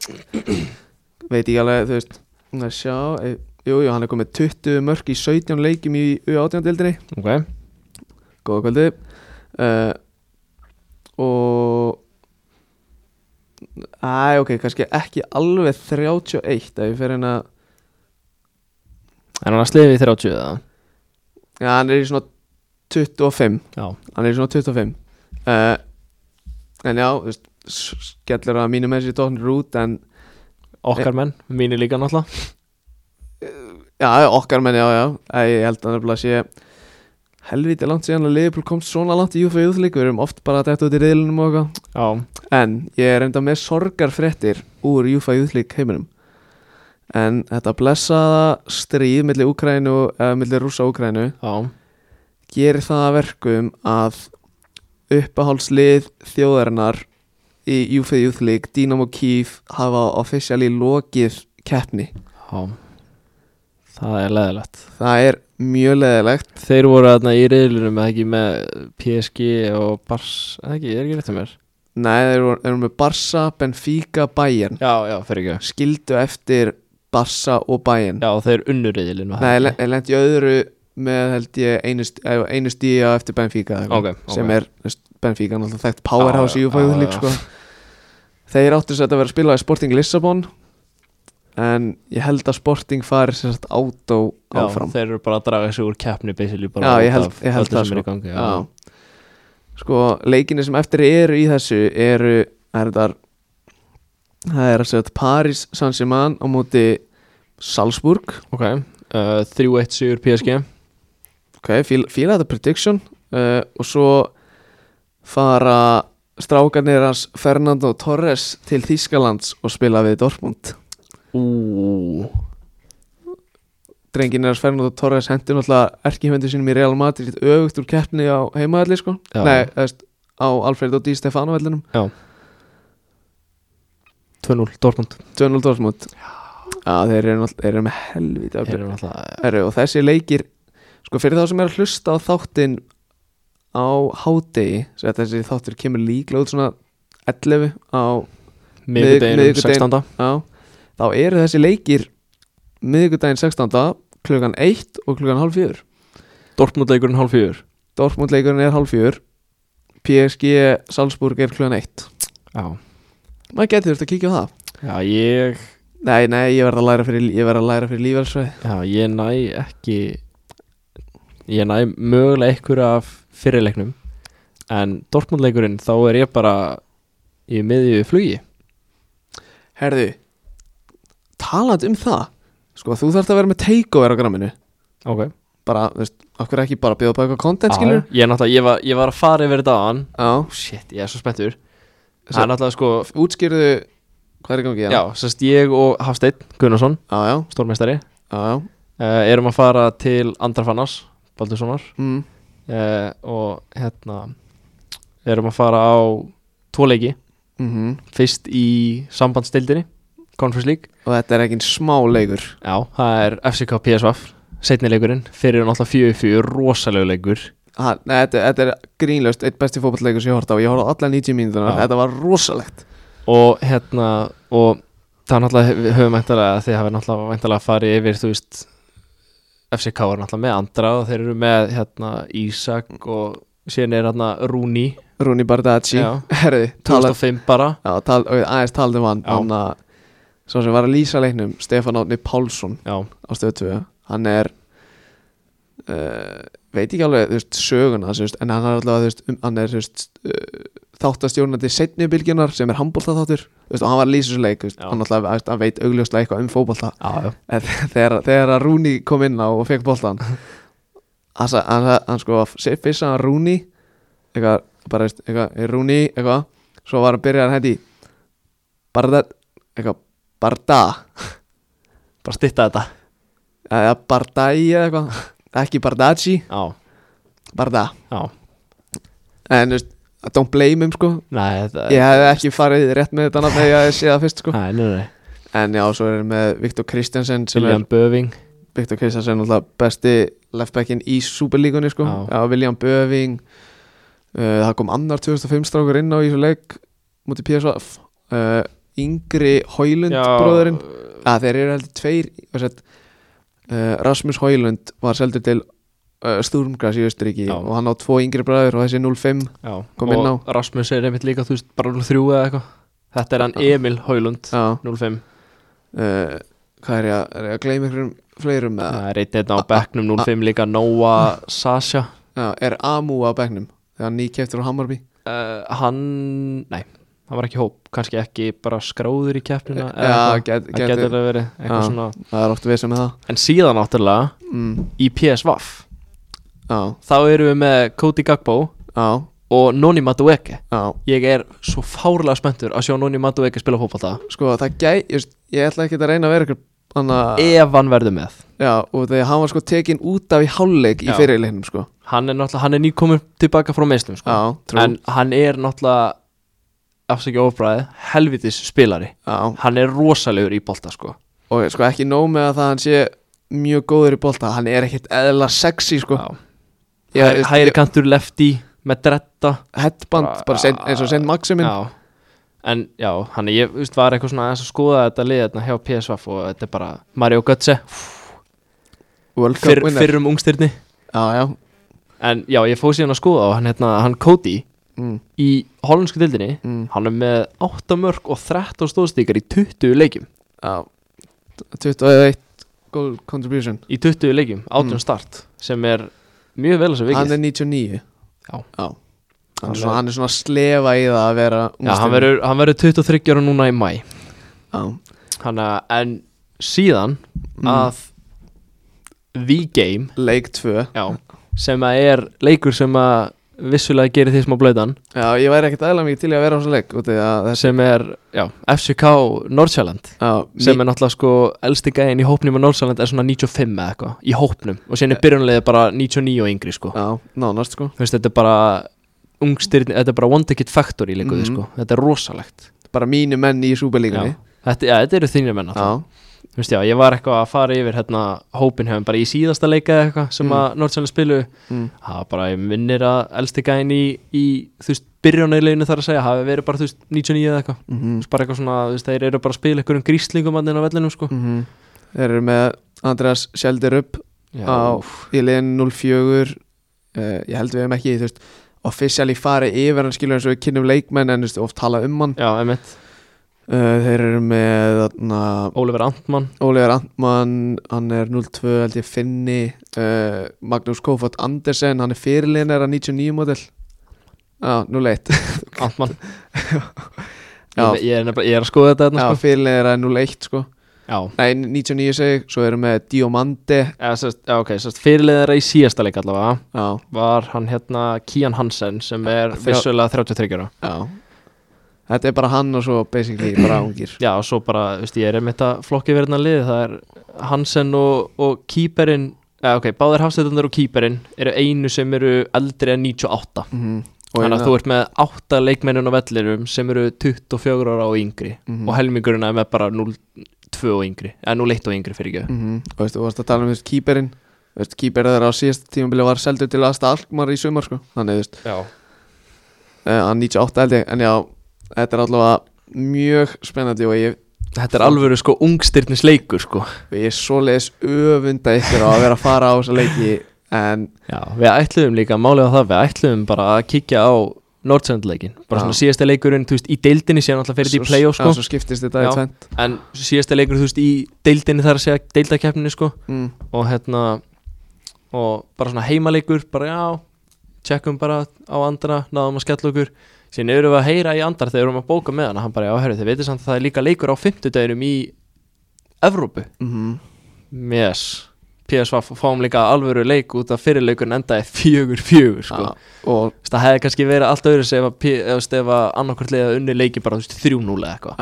Speaker 1: Veit ekki alveg, þú veist að sjá, e, jú, jú, hann er komið 20 mörg í 17 leikjum í U18-dildinni
Speaker 2: Ok.
Speaker 1: Góða kvöldi. Uh, og Æ, ok, kannski ekki alveg 31 ef ég fer hérna
Speaker 2: En hann að sliði í 30 eða?
Speaker 1: Já, hann er í svona 25
Speaker 2: Já.
Speaker 1: Hann er í svona 25 uh, En já, þú veist Skellur að mínu með sér tóknir út En
Speaker 2: Okkar menn, mínir líka náttúrulega.
Speaker 1: Já, okkar menn, já, já. Æ, Ég held að nefnilega sé Helviti langt síðan að Liverpool komst svona langt í UFA Youth League Við erum oft bara dætt út í riðlunum og eitthvað.
Speaker 2: Já,
Speaker 1: En ég er enda með sorgarfréttir úr UFA Youth League heiminum. En þetta blessaða stríð millir Úkrænu, eða millir rússa og Úkrænu
Speaker 2: já.
Speaker 1: gerir það að verkum að uppahálslið þjóðarinnar í UFA Youth League, Dynamo Kiev hafa officially lokið keppni.
Speaker 2: Já. Það er leðilegt
Speaker 1: það er mjög leðilegt
Speaker 2: Þeir voru þarna í reyðlunum eða ekki með PSG og Bars eða ekki, er ekki rétt um mér?
Speaker 1: Nei, þeir eru, þeir eru með Barca, Benfica, Bayern.
Speaker 2: Já, já, fyrir ekki.
Speaker 1: Skildu eftir Barca og Bayern.
Speaker 2: Já, þeir unnu reyðlun
Speaker 1: Nei, ég lendi öðru með held ég einu, st einu stíja eftir Benfica eða eitthvað,
Speaker 2: Ok, ok.
Speaker 1: sem er Benfica náttúrulega þekkt powerhouse í
Speaker 2: já,
Speaker 1: UFA
Speaker 2: já,
Speaker 1: lík
Speaker 2: já.
Speaker 1: sko. þeir áttu sér að vera að spila í Sporting Lissabon en ég held að Sporting fari sér sagt átó
Speaker 2: Já,
Speaker 1: áfram
Speaker 2: þeir eru bara að draga sig úr keppni
Speaker 1: Já, ég held- ég held það,
Speaker 2: sem
Speaker 1: sko.
Speaker 2: gangi, já.
Speaker 1: Já. sko leikinni sem eftir eru í þessu eru er þetta það er að segja Paris Saint-Germain á móti Salzburg
Speaker 2: Ok, uh, 3-1 sigur PSG
Speaker 1: ok, fíla, þetta prediction uh, og svo fara strákarnir hans Fernando Torres til Þískalands og spila við Dortmund
Speaker 2: Ú,
Speaker 1: drengin hans Fernando Torres hendi náttúrulega erkihvendu sínum í Real Madrid öfugt úr keppni á heimaðalli sko.
Speaker 2: Já.
Speaker 1: nei, eðst, á Alfredo Di Stefano vellinum.
Speaker 2: 2-0 Dortmund.
Speaker 1: 2-0 Dortmund. Já, þeir eru, náttúrulega- þeir eru með helvítið
Speaker 2: Þeir
Speaker 1: að
Speaker 2: eru alltaf
Speaker 1: Herru, og þessi leikir sko fyrir þá sem er að hlusta á þáttin á hádegi svo að þessi þáttur kemur líklega út svona 11 á
Speaker 2: miðvikudeginu
Speaker 1: miðvikudaginn.
Speaker 2: 16.
Speaker 1: já, þá eru þessi leikir miðvikudaginn 16. klukkan 1 og klukkan halv 4
Speaker 2: Dortmund leikurinn hálf fjögur.
Speaker 1: Dortmund leikurinn er halv 4 PSG Salzburg er klukkan 1
Speaker 2: Já,
Speaker 1: maður getur þurft að kíkja á það.
Speaker 2: Já ég
Speaker 1: nei, nei, ég verð að læra fyrir, ég verð að læra fyrir lífelsveið
Speaker 2: Já, ég næ ekki Ég næ mögulega einhverju af fyrirleiknum En Dortmund leikurinn þá er ég bara í miðju flugi.
Speaker 1: Herðu talandi um það. Sko, þú þarft að vera með takeover á gramminu
Speaker 2: Ok.
Speaker 1: Bara, þú veist, okkur ekki bara bjóða bara eitthvað content, skilur
Speaker 2: Ég, er náttúrulega, ég, var, ég var að fara yfir þetta á hann
Speaker 1: Já,
Speaker 2: Shit, ég er svo spenntur. Það er náttúrulega sko
Speaker 1: útskýrðu hvað er í gangi
Speaker 2: Já, sérst ég og Hafsteinn Gunnarsson,
Speaker 1: já, já,
Speaker 2: stórmeistari
Speaker 1: já, já.
Speaker 2: uh, Erum að fara til Andrafannas Baldurssonar.
Speaker 1: Mm.
Speaker 2: uh, Og hérna Erum að fara á Tvo leiki,
Speaker 1: Mm
Speaker 2: fyrst í Sambandstildinni Conference League.
Speaker 1: Og þetta er ekki smá leikur.
Speaker 2: Já, það er FCK PSV Setni leikurinn, fyrir náttúrulega 4-4 Rosalegu leikur.
Speaker 1: Ha, nei, þetta, þetta er grínlaust eitt besti fótballleikur sem ég horfði á. Ég horfði á alla 90 mínútur
Speaker 2: Já.
Speaker 1: þetta var rosalegt.
Speaker 2: Og hérna Og það er náttúrulega höfum væntalega Þið hafa náttúrulega væntalega farið yfir Þú veist FCK er náttúrulega með andra Og þeir eru með hérna Ísak Og síðan er hérna Rúni.
Speaker 1: Rúni Bardacci, tala,
Speaker 2: 2005 bara.
Speaker 1: Já, tal, aðeins taldi um hann hann að svo sem var að lýsa leiknum Stefán Átni Pálsson
Speaker 2: Já,
Speaker 1: á stöðu 2 hann er uh, veit ekki alveg veist, söguna veist, en hann er alltaf um, uh, þáttastjórnandi setni bylgjunar sem er handbóltaþáttur og hann var að lýsa þessu leik veist, hann, alltaf, hann veit augljóslega eitthvað um
Speaker 2: já
Speaker 1: en þegar, þegar að Rúni kom inn á og fekk boltan hann, hann, hann sko fyrst að Rúni eitthvað, bara veist, eitthvað, Rúni eitthvað, svo var hann byrjað að hendi Barda eitthvað, Barda.
Speaker 2: Bara stytta þetta.
Speaker 1: Eða Bardai eða eitthvað. Ekki Bardacci,
Speaker 2: Já,
Speaker 1: Barda.
Speaker 2: Já.
Speaker 1: En þú veist, don't blame him sko.
Speaker 2: Nei, þetta
Speaker 1: ég hef ekki farið rétt með þetta nafn þegar ég sé það fyrst sko.
Speaker 2: Nei, nei, nei.
Speaker 1: En já, svo er með Viktor Kristjansen sem
Speaker 2: William Böving
Speaker 1: er Viktor Kristjansen alltaf besti leftbackin í Superlíkunni sko.
Speaker 2: Já.
Speaker 1: já, William Böving uh, það kom annar 2005 strákur inn á í þessu leik mútið PSV uh, yngri Hóilund bróðurinn að þeir eru heldur tveir sett, uh, Rasmus Hóilund var seldur til uh, Sturmgras í Östuríki
Speaker 2: Já.
Speaker 1: og hann á tvo yngri bræður og þessi 05
Speaker 2: Já,
Speaker 1: Kom inn á.
Speaker 2: og Rasmus er einmitt líka, þú veist, bara 03 eða eitthvað. Þetta er hann Emil Haulund
Speaker 1: já,
Speaker 2: 05
Speaker 1: uh, hvað er ég að, er ég að gleyma einhverjum fleirum
Speaker 2: Það er eitt einn á bekknum 05 líka Noah Sasha.
Speaker 1: Já, er Amu á bekknum? Þegar hann nýkeftur á Hammarby?
Speaker 2: Uh, Hann, nei, hann var ekki hóp Kannski ekki bara skráður í keppnina
Speaker 1: já,
Speaker 2: eitthvað.
Speaker 1: get,
Speaker 2: Það getur
Speaker 1: get,
Speaker 2: alveg verið eitthvað
Speaker 1: Já.
Speaker 2: svona
Speaker 1: það er oft við sem með það.
Speaker 2: En síðan náttúrulega
Speaker 1: mm,
Speaker 2: í PSV
Speaker 1: já,
Speaker 2: Þá erum við með Cody Gagbo og Noni Madueke. Ég er svo fárlega spenntur að sjá Noni Madueke spila fótbolta.
Speaker 1: Sko það gæ, just, ég ætla ekki að reyna að vera ykkur að,
Speaker 2: Ef hann verður með.
Speaker 1: Já, og þegar hann var sko tekin út af í hálfleik í
Speaker 2: Já.
Speaker 1: fyrirleiknum sko.
Speaker 2: Hann er náttúrulega, hann er nýkomur tilbaka frá meistum sko. En hann er náttúrulega Afsækja ofbræði, helvitis spilari.
Speaker 1: Já.
Speaker 2: Hann er rosalegur í bolta sko.
Speaker 1: Og sko ekki nóg með að það hann sé mjög góður í bolta hann er ekkert eðla sexy sko.
Speaker 2: Já.
Speaker 1: Ég-
Speaker 2: Hæ- hægri kantur lefty með dretta.
Speaker 1: Headband,
Speaker 2: Bara-
Speaker 1: sen, eins og Saint Maximin.
Speaker 2: Já. en já, hann ég veist, var eitthvað svona aðeins að skoða þetta lið hérna hjá PSV og þetta er bara Mario Götze.
Speaker 1: World Cup
Speaker 2: fyrr,
Speaker 1: winner.
Speaker 2: fyrrum ungstyrni
Speaker 1: já, já,
Speaker 2: en já, ég fóð síðan að skoða og hann, hérna, hann Cody
Speaker 1: mm,
Speaker 2: í hollensku dildinni
Speaker 1: mm,
Speaker 2: hann er með 8 mörg og 13 stóðstíkar í 20 leikjum.
Speaker 1: Já. 21 goal contribution.
Speaker 2: Í 20 leikjum, 18
Speaker 1: Mm.
Speaker 2: start sem er mjög vel að sem
Speaker 1: hann
Speaker 2: vikið
Speaker 1: er 99
Speaker 2: Já.
Speaker 1: Hann,
Speaker 2: Hann
Speaker 1: er svona, hann er svona slefa í það að vera
Speaker 2: já, hann verður, hann verður 23 ára núna í mæ
Speaker 1: já,
Speaker 2: hann að, en síðan
Speaker 1: Mm.
Speaker 2: að The Game
Speaker 1: leik 2
Speaker 2: já, sem að er leikur sem að vissulega gerir því smá blöðan
Speaker 1: já, ég væri ekkert aðlega mikið til að vera á þessu leik
Speaker 2: sem er, já, FCK Nordsjælland sem er náttúrulega sko elsti gæðin í hópnum á Nordsjælland er svona 95 eða eitthvað í hópnum. Og sen er byrjunlega bara 99 og yngri sko.
Speaker 1: Já, nánast sko.
Speaker 2: Þú veist, þetta er bara ungstyrni, þetta er bara one ticket factory líkuði
Speaker 1: Mhm.
Speaker 2: sko, þetta er rosalegt.
Speaker 1: Bara mínu menn í Súperlíkunni
Speaker 2: þetta, þetta eru þínir menn alltaf
Speaker 1: já,
Speaker 2: þú veist, já, ég var eitthvað að fara yfir hérna hópin hefum bara í síðasta leika eða eitthvað sem
Speaker 1: Mm.
Speaker 2: að Nordsjælland spilu
Speaker 1: mm,
Speaker 2: það var bara, ég minnir að elsti gæðin í, í þú veist, byrjunarleginu þar að segja hafi verið bara, þú veist, 99 eða eitthvað.
Speaker 1: Mm
Speaker 2: veist, bara eitthvað svona, þú veist, þeir eru bara að spila einhverjum gríslingum hann inn á vellinum, sko.
Speaker 1: -hmm. þeir eru með Andreas Sjelderup
Speaker 2: já,
Speaker 1: á í liðin 04 uh, ég held við hefum ekki þú veist officially farið yfir hann skilur eins og við kynnum leikmenn en veist, uh, þeir eru með
Speaker 2: Oliver Antmann
Speaker 1: Oliver Antmann hann er 02 held ég finni uh, Magnús Kofot Andersen hann er fyrirliðin er að 99 model já, 01
Speaker 2: Antmann
Speaker 1: Já.
Speaker 2: ég, er nefnilega- ég er að skoða þetta
Speaker 1: já,
Speaker 2: hérna, sko.
Speaker 1: fyrirliðin er að 01 sko.
Speaker 2: Já,
Speaker 1: nei, 99 segi, svo erum við Diomande.
Speaker 2: Eða, sest, já, ok, sérst, fyrirlið þeirra í síðasta leik allavega.
Speaker 1: Já,
Speaker 2: var hann hérna Kian Hansen sem er vissulega 33 ára.
Speaker 1: Já þetta er bara hann og svo basically bara ungir.
Speaker 2: Já, og svo bara, veist, ég er einmitt að flokki verðina lið, það er Hansen og, og kýperinn, eða ok, báðir hafstættunar og kýperinn eru einu sem eru eldri en 98
Speaker 1: mm
Speaker 2: Þannig að þú ert með 8 leikmennun á vellirum sem eru 24 ára og yngri.
Speaker 1: Mhm.
Speaker 2: og helmingurinn er með bara 0-2 og yngri, eða 0-1 og yngri fyrir ekki
Speaker 1: mm -hmm. og þú varst að tala um veist, kýperinn Þú veist, kýper þeirra á síðast tímabili var seldur til aðsta Alkmar í sumar sko. Þannig, uh, hann 98 held ég. En já, þetta er allavega mjög spennandi og ég,
Speaker 2: Þetta er alveg sko ungstyrnis leikur sko
Speaker 1: ég er svoleiðis öfunda ykkur á að vera að fara á þessa leiki en
Speaker 2: Já, við ætluðum líka, málið á það, við ætluðum bara að kíkja á Nordsjællandleikin bara svona síðasta leikurinn, þú veist, í deildinni síðan alltaf fyrir þetta í play-off sko.
Speaker 1: Já, svo skiptist þetta í tvent
Speaker 2: en síðasta leikur, þú veist, í deildinni þar að segja deildakeppninni sko.
Speaker 1: Mm.
Speaker 2: og hérna og bara svona heimaleikur, bara já tjekkum bara á andra náðum að skella okkur, síðan erum við að heyra í andra þegar við erum að bóka með hana, hann bara já, herru, þið veitir samt að það er líka leikur á fimmtudeginum í Evrópu,
Speaker 1: Mm
Speaker 2: yes. PSV fáum líka alvöru leik út af fyrirleikurinn endaði fjögur fjögur sko.
Speaker 1: og
Speaker 2: það hefði kannski verið allt öðru sem að, liða unni leiki bara þú veist, 3-0 eða eitthvað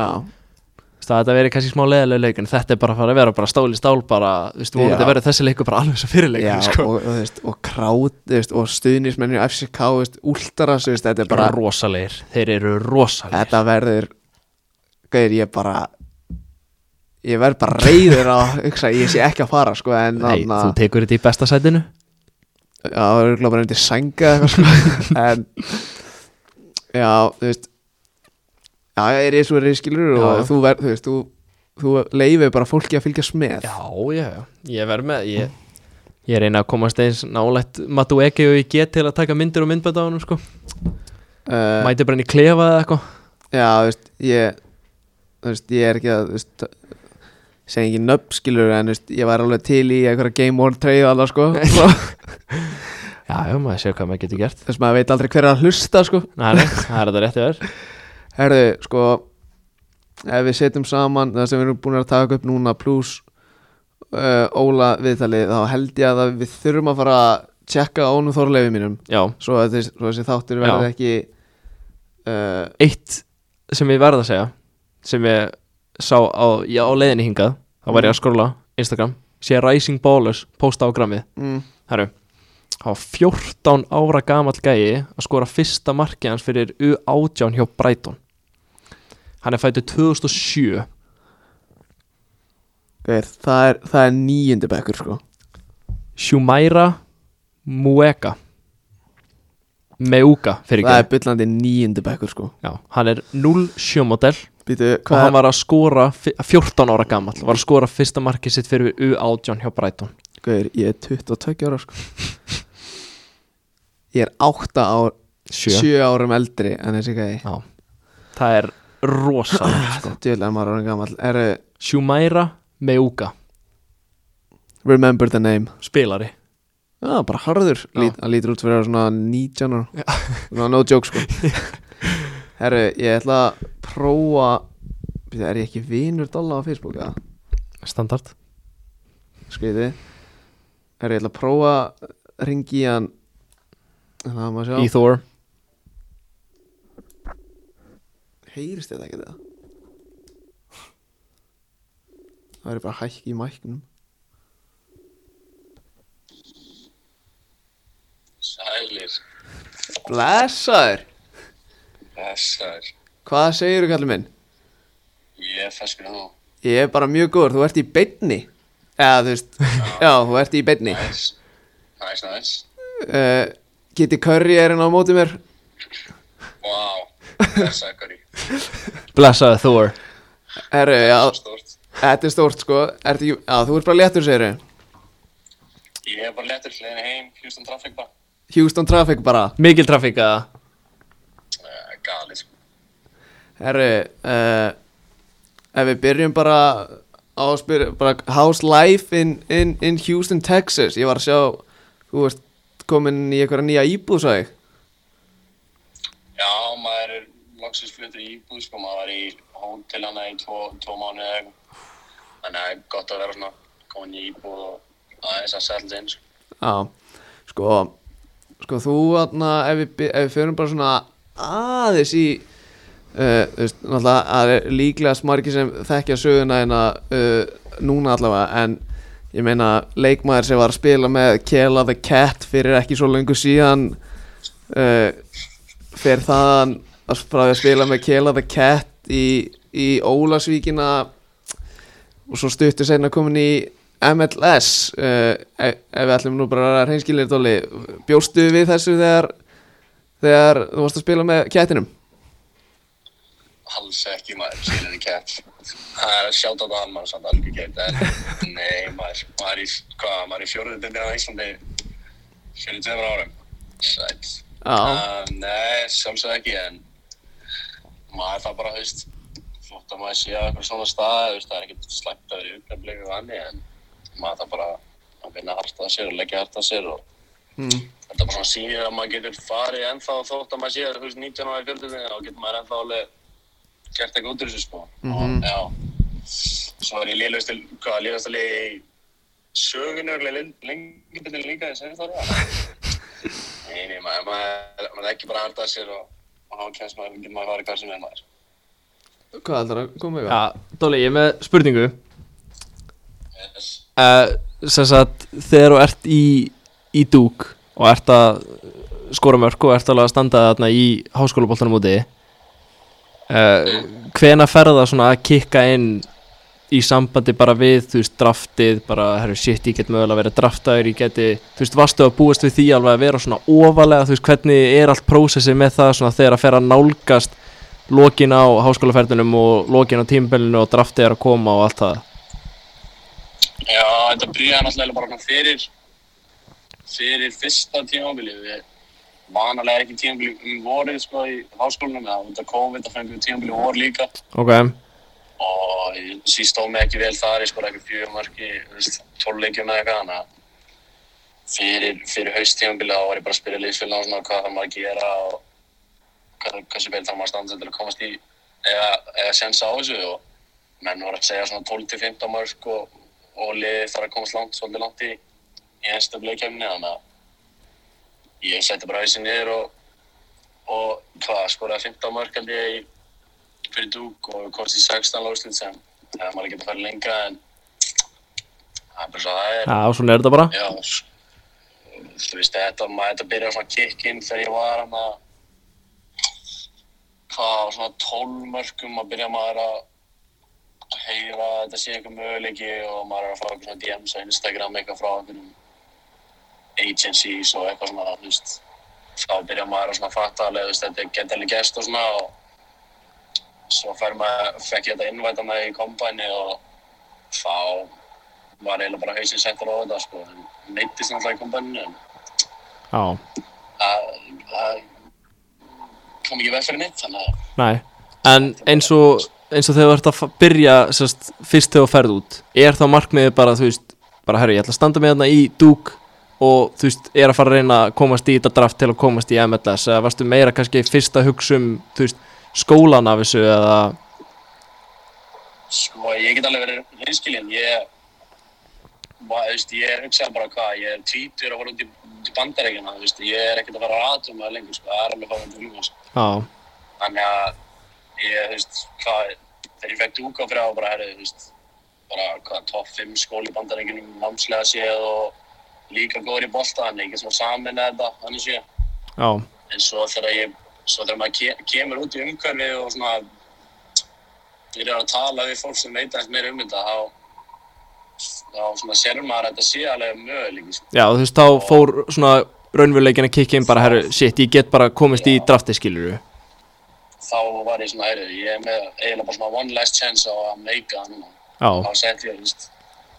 Speaker 2: Þú veist, það verið kannski smá leðilega leik en þetta er bara að fara að vera bara stál í stál bara, þú veist, vonandi verður þessi leikur bara alveg svo fyrirleikur
Speaker 1: já
Speaker 2: sko.
Speaker 1: og, og, þú veist, og krát þú veist, og stuðnismennir FCK þú veist, últaras þú veist, þetta er
Speaker 2: bara rosalegir, þeir eru rosalegir.
Speaker 1: Þetta verður gauðir ég bara ég verð bara reyður að hugsa ég sé ekki að fara sko en
Speaker 2: Nei,
Speaker 1: þarna-
Speaker 2: þú tekur þetta í besta sætinu?
Speaker 1: Já, það verður glóð bara undir sænga eitthvað sko en já, þú veist já, ég er eins og verið skilur og
Speaker 2: Já, já.
Speaker 1: þú verð, þú veist, þú þú leifir bara fólki að fylgjast með.
Speaker 2: Já, já, ég verð með ég, ég reyna að komast eins nálægt Matu Eki og ég get til að taka myndir og myndbæta á hann sko.
Speaker 1: uh,
Speaker 2: mæti bara í klefa eða eitthvað.
Speaker 1: Já, þú veist, ég þú veist, ég er ekki að þú veist, segja ekki nöpp skilur en veist, ég var alveg til í einhverja Game World treyðu alveg sko.
Speaker 2: Já, já, maður séu hvað maður getur gert.
Speaker 1: Þess maður veit aldrei hver er að hlusta sko.
Speaker 2: Nei, nei, það er þetta rétti verð
Speaker 1: Herðu, sko ef við setjum saman það sem við erum búin að taka upp núna pluss uh, Óla viðtalið þá held ég að við þurfum að fara að tjekka ánum þorleifi mínum.
Speaker 2: Já,
Speaker 1: svo að þessi, svo þessi þáttur verði ekki uh,
Speaker 2: eitt sem ég verð að segja sem ég sá á, já, á leiðinni hingað þá var ég að skrolla Instagram sé Rising Ballers posta á grammið.
Speaker 1: Mm,
Speaker 2: Herru, var 14 ára gamall gæi að skora fyrsta markið hans fyrir U18 hjá Brighton hann er fættur 2007
Speaker 1: Gauðir, það er, það er níundi bekkur sko.
Speaker 2: Shumaira Mueka. Meuka fyrir
Speaker 1: Það er
Speaker 2: ekki
Speaker 1: byllandi níundi bekkur sko.
Speaker 2: Já, hann er 0-7 model.
Speaker 1: Býtu,
Speaker 2: og hann var að skora fi- 14 ára gamall. Var að skora fyrsta markið sitt fyrir U18 hjá Brighton.
Speaker 1: Gauðir, ég er 22 ára sko. Ég er 8 ár
Speaker 2: 7
Speaker 1: 7 árum eldri en þessi gæði
Speaker 2: það er rosalegt sko.
Speaker 1: Djöðlega maður orðin gamall. Er
Speaker 2: Shumaira Meuka.
Speaker 1: Remember the name.
Speaker 2: Spilari.
Speaker 1: Já, bara harður. Lít, Hann lítur út fyrir að vera svona 19 ára. Svona no joke sko. Herru, ég ætla að prófa Býtu, Er ég ekki vinur Dalla á Facebook eða?
Speaker 2: standard.
Speaker 1: Skriði Herru, ég ætla að prófa að Ringi hann. Það maður sjá.
Speaker 2: Ethor
Speaker 1: Heyrist þetta ekki það? Það er bara hækki í mæknum
Speaker 4: Sælir,
Speaker 1: Blessaður
Speaker 4: blessaður.
Speaker 1: Hvað segirðu kallið minn?
Speaker 4: Ég er feskur þú.
Speaker 1: Ég er bara mjög góður, þú ert í beinni Eða þú veist, já, þú ert í beinni
Speaker 4: Næs, næs, næs.
Speaker 1: uh, Kitty Curry er hérna á móti mér
Speaker 4: Vá, blessaður Curry.
Speaker 2: Blessaði Thor.
Speaker 1: Herru, já, þetta er stórt. Sko. Ertu ekki, Já, þú ert bara léttur segirðu?
Speaker 4: Ég er bara lettur hliðin heim, Houston Traffic bara.
Speaker 1: Houston Traffic bara.
Speaker 2: Mikil trafík að
Speaker 4: Uh, galið, sko.
Speaker 1: Herru, uh, ef við byrjum bara á að spyrja bara How's life in, in, in Houston, Texas? Ég var að sjá, þú ert komin í einhverja nýja íbúð svo ég.
Speaker 4: Já, maður er loksins fluttur í íbúð, sko. Maður var í hótel hana í tvo, tvo mánu eða eitthvað. Þannig að það er gott að vera svona komin í íbúð og aðeins að setja inn, sko.
Speaker 1: Já, sko sko þú aðna ef við, ef við förum bara svona aðeins í uh, þú veist, náttúrulega það er líklega smargi sem þekkja söguna en að uh, núna allavega en ég meina leikmaður sem var að spila með Kela the Cat fyrir ekki svo lengur síðan uh, fer þaðan að frá því að spila með Kela the Cat í, í Ólasvíkina og svo stuttu senna komin í MLS uh, ef, ef við ætlum nú bara að reynskilir dóli bjóstu við þessu þegar þegar þú varst að spila með kættinum
Speaker 4: Alls ekki maður, skilur þið kætt. Það er að sjáta á hann maður, samt alveg en nei maður, maður er í, er í fjóruðu dildina á Íslandi fyrir tveimur árum. Sætt.
Speaker 1: Já,
Speaker 4: Uh, nei, sjálfsög ekki, en maður það bara, þú veist, flott að maður sé á eitthvað svona stað, þú veist, það er ekkert slæmt að vera í og annir, en maður það bara að vinna hart að sér og leggja hart að sér og
Speaker 1: mm,
Speaker 4: þetta bara svona sýnir að maður getur farið ennþá þótt að maður sé, þú veist, 19 ára í fjöldinni, þá getur maður ennþá alveg gert eitthvað út úr þessu, sko.
Speaker 1: Mhm.
Speaker 4: Og, já, svo er ég liðlegast til, hvað, að liða í sögunni örgulega lengi til líka þess að það er Nei, nei, maður, maður, maður ekki bara harta að sér og, og þá kemst maður, getur maður farið hvað sem er maður.
Speaker 1: hvað heldur að koma yfir?
Speaker 2: Já, Dóli, ég er með spurningu
Speaker 4: Yes.
Speaker 2: uh, sem sagt, þegar þú ert í í dúk og ert að skora mörg og ert alveg að standa þarna í háskólaboltanum úti uh, hvena ferða svona að kikka inn í sambandi bara við, þú veist, draftið bara, herru, shit, ég get mögulega að vera draftaður ég geti, þú veist, varstu að búast við því alveg að vera svona ofalega, þú veist, hvernig er allt prósessið með það svona þegar að fer að nálgast lokin á háskólaferðunum og lokin á tímbelinu og draftið er að koma og allt það?
Speaker 4: Já, þetta byrjaði náttúrulega bara fyrir, fyrir fyrsta tímabilið. Við vanalega ekki tímabilið um vorið, sko, í háskólanum, eða út af COVID, það og síst stóð mig ekki vel þar, ég skor ekki fjögur marki, tólleikjum eða eitthvað, þannig að fyrir, fyrir haustímabilið þá var ég bara að spyrja liðsfélagna og svona hvað það maður að gera og hvað, hversu vel það maður standa sig til að komast í eða, eða sensa á þessu. Og menn voru að segja svona 12-15 mörg og, og liðið þarf að komast langt, svolítið langt í, í einstakleikjafni, þannig að ég setti bara hausinn niður og, og hvað, skoraði 15 mörg held ég fyrir dúk og komst í 16 lóðslut sem það maður getur að fara lengra en það er bara svo það er.
Speaker 2: Já, svona er þetta bara.
Speaker 4: Já þú veist þetta maður þetta byrja svona kick-in þegar ég var hann að hvað svona 12 mörgum að byrja maður að
Speaker 3: heyra þetta sé eitthvað möguleiki og maður er að fá eitthvað svona DMs á Instagram eitthvað frá einhverjum agencies og eitthvað svona, þú veist, þá byrja maður að svona fatta alveg, þú veist, þetta geti alveg gæst og svona og svo maður, fekk ég þetta innvæta mig í kompæni og þá var eiginlega bara hausinn settur á þetta, sko, en neittist náttúrulega í kompæninu, en það kom ekki vel fyrir að
Speaker 2: nei. En eins og, eins og þegar þú ert að byrja sérst, fyrst þegar þú ferð út er þá markmiðið bara, þú veist bara, herru, ég ætla að standa með þarna í dúk og þú veist, er að fara að reyna að komast í þetta draft til að komast í MLS eða varstu meira kannski fyrst að hugsa um, þú veist, skólan af þessu eða,
Speaker 3: Sko, ég get alveg verið hinskilinn. Ég, þú veist, ég hugsaði bara hvað, ég er tvítur að fara út í, í veist, ég er ekkert að fara að aðtum að lengur, sko, það er alveg fara í líka, sko.
Speaker 2: já,
Speaker 3: Þannig að ég, veist, hvað, þegar ég fekk dúka frá bara, herri, þú veist, bara, hvað, topp 5 skóli í bandarækjunum, námslega séð og líka góður í bolta, þannig ekki svona samin þetta, þannig séð. En svo þegar ég, svo þegar maður ke kemur út í umhverfi og svona byrjar að tala við fólk sem veit aðeins meira um þetta, þá, svona sér maður að þetta sé alveg möguleik, sko.
Speaker 2: já, þú veist, þá fór svona raunveruleikin að kikka inn bara, herru, shit, ég get bara komist í drafti, skilur
Speaker 3: Þá var ég svona, heyrðu, ég er með eiginlega bara svona one last chance að meika það núna.
Speaker 2: Já,
Speaker 3: Þá sett ég, þú veist,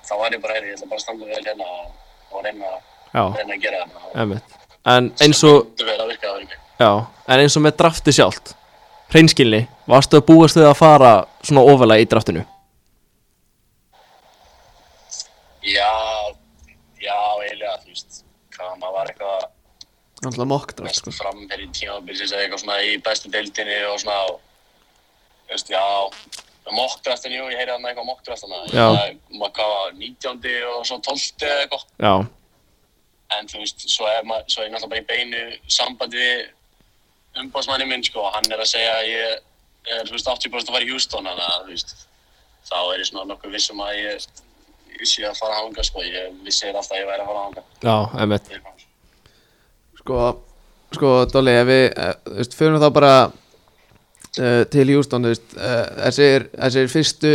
Speaker 3: þá var ég bara, heyrðu, ég ætla bara að standa vel hérna og, og reyna,
Speaker 2: já,
Speaker 3: reyna að gera
Speaker 2: emmitt En eins og,
Speaker 3: Að það
Speaker 2: já, en eins og með drafti sjálft hreinskilni, varstu að búast þau að fara svona ofalega í draftinu?
Speaker 3: Já, já, eiginlega, þú veist, hvað maður var eitthvað
Speaker 1: Alltaf mokkdraft sko.
Speaker 3: fram hér í tímabilsins eða eitthvað svona í bestu deildinni og svona og, þú veist, já mokkdraftin, jú, ég heyri þarna eitthvað mokkdraftina
Speaker 2: Já.
Speaker 3: maður var 19. og svo 12. eða eitthvað
Speaker 2: Já,
Speaker 3: en þú veist, svo er, maður, svo er ég náttúrulega bara í beinu sambandi við umbásmanni minn, sko, hann er að segja að ég er, þú veist, 80% að fara í Houston þannig að, þú veist, þá er ég svona nokkuð vissum að ég, ég sé að fara að hanga, sko, ég vissi alltaf að ég væri að fara að hanga
Speaker 2: já, emmitt
Speaker 3: Ég-
Speaker 1: Sko, sko, Dolly, ef við, eh, þú veist, fyrir þá bara uh, til Houston, þú veist, uh, þessir, þessir fyrstu,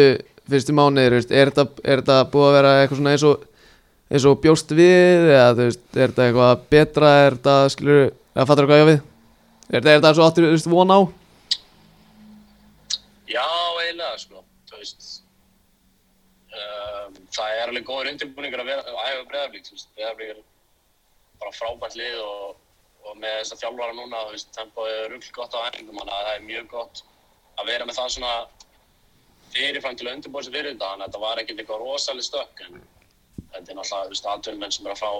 Speaker 1: fyrstu mánuðir, þú veist, er þetta, er þetta búið að vera eitthvað svona eins og, eins og bjóst við, eða, þú veist, er þetta eitthvað betra, er þetta, skilur, eða fattur hvað ég á við? Er er þetta svo áttur, þú veist, von á?
Speaker 3: Já, eiginlega, sko, þú veist, um, það er alveg góður undirbúningur að að æfa breyðablík, þú veist, breyðablík er bara frábært lið og, og með þess að þjálfara núna, þú veist, tempoið er rugg gott á æfingum, þannig að það er mjög gott að vera með það svona fyrirfram til að undirbúið sig fyrir þetta, þannig að þetta var ekkert eitthvað rosalega stökk, en þetta er náttúrulega, þú veist, atvinnumenn sem er að fá,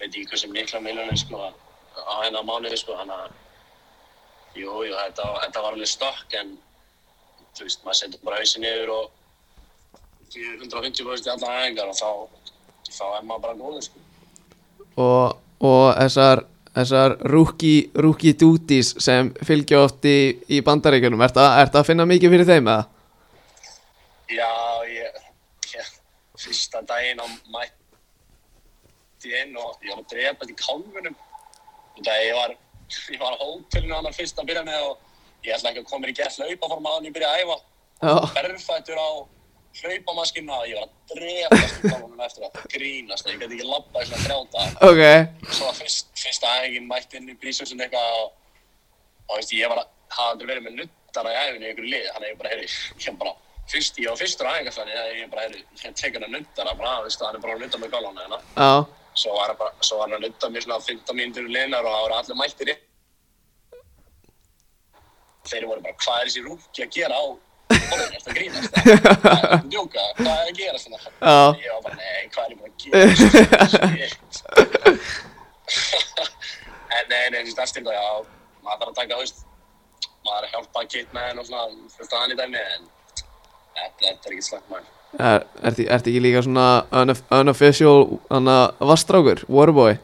Speaker 3: veit ekki hversu mikla miljonir, sko, á hennar mánuði, sko, þannig að, jú, jú, þetta, þetta var alveg stökk, en þú veist, maður setur bara hausin niður og 150% í alla æfingar og þá, þá er maður bara góður, sko.
Speaker 1: og, og þessar, þessar rookie, rookie duties sem fylgja oft í, í bandaríkjunum, ert að, ert að finna mikið fyrir þeim eða?
Speaker 3: Já, ég, ég fyrsta daginn á mætti inn og ég var að drepa þetta í kálfunum. Þetta ég var, ég var á hótelinu hann fyrst að byrja með og ég ætla ekki að koma mér í gett hlaupaform að hann ég byrja að æfa.
Speaker 1: Já,
Speaker 3: Berfættur á hlaupamaskinu og ég var að drepa þetta í kálfunum eftir að grínast. Ég gæti ekki labba svona þrjáta.
Speaker 1: ok,
Speaker 3: Svo var fyrst, fyrsta æfingin mætti inn í prísjónsun eitthvað og, og veist, ég var að hafa aldrei verið með nuttara í æfinu í einhverju lið, þannig að ég bara, heyri, ég bara, fyrst, ég var fyrstur á æfingarfæni, ég bara, heyri, ég tek hann að nuttara, bara, veist, hann er bara að nutta með gálána hérna.
Speaker 1: já,
Speaker 3: Svo var hann bara, að nutta mér svona 15 mínútur liðnar og það voru allir mættir í. Þeir voru bara, hvað er þessi rúki að gera á borðinu, eftir að grínast, hvað er að djóka, hvað er að gera svona?
Speaker 1: já,
Speaker 3: Ég var bara, nei, hvað er ég búin að gera? En nei, nei, þetta er styrta, já, maður þarf að taka, veist, maður er að hjálpa kitt með henn og svona, fullt að hann í dæmi, en þetta, er ekki slæmt maður.
Speaker 1: Er, ert ekki líka svona unof unofficial, að vastrákur, waterboy?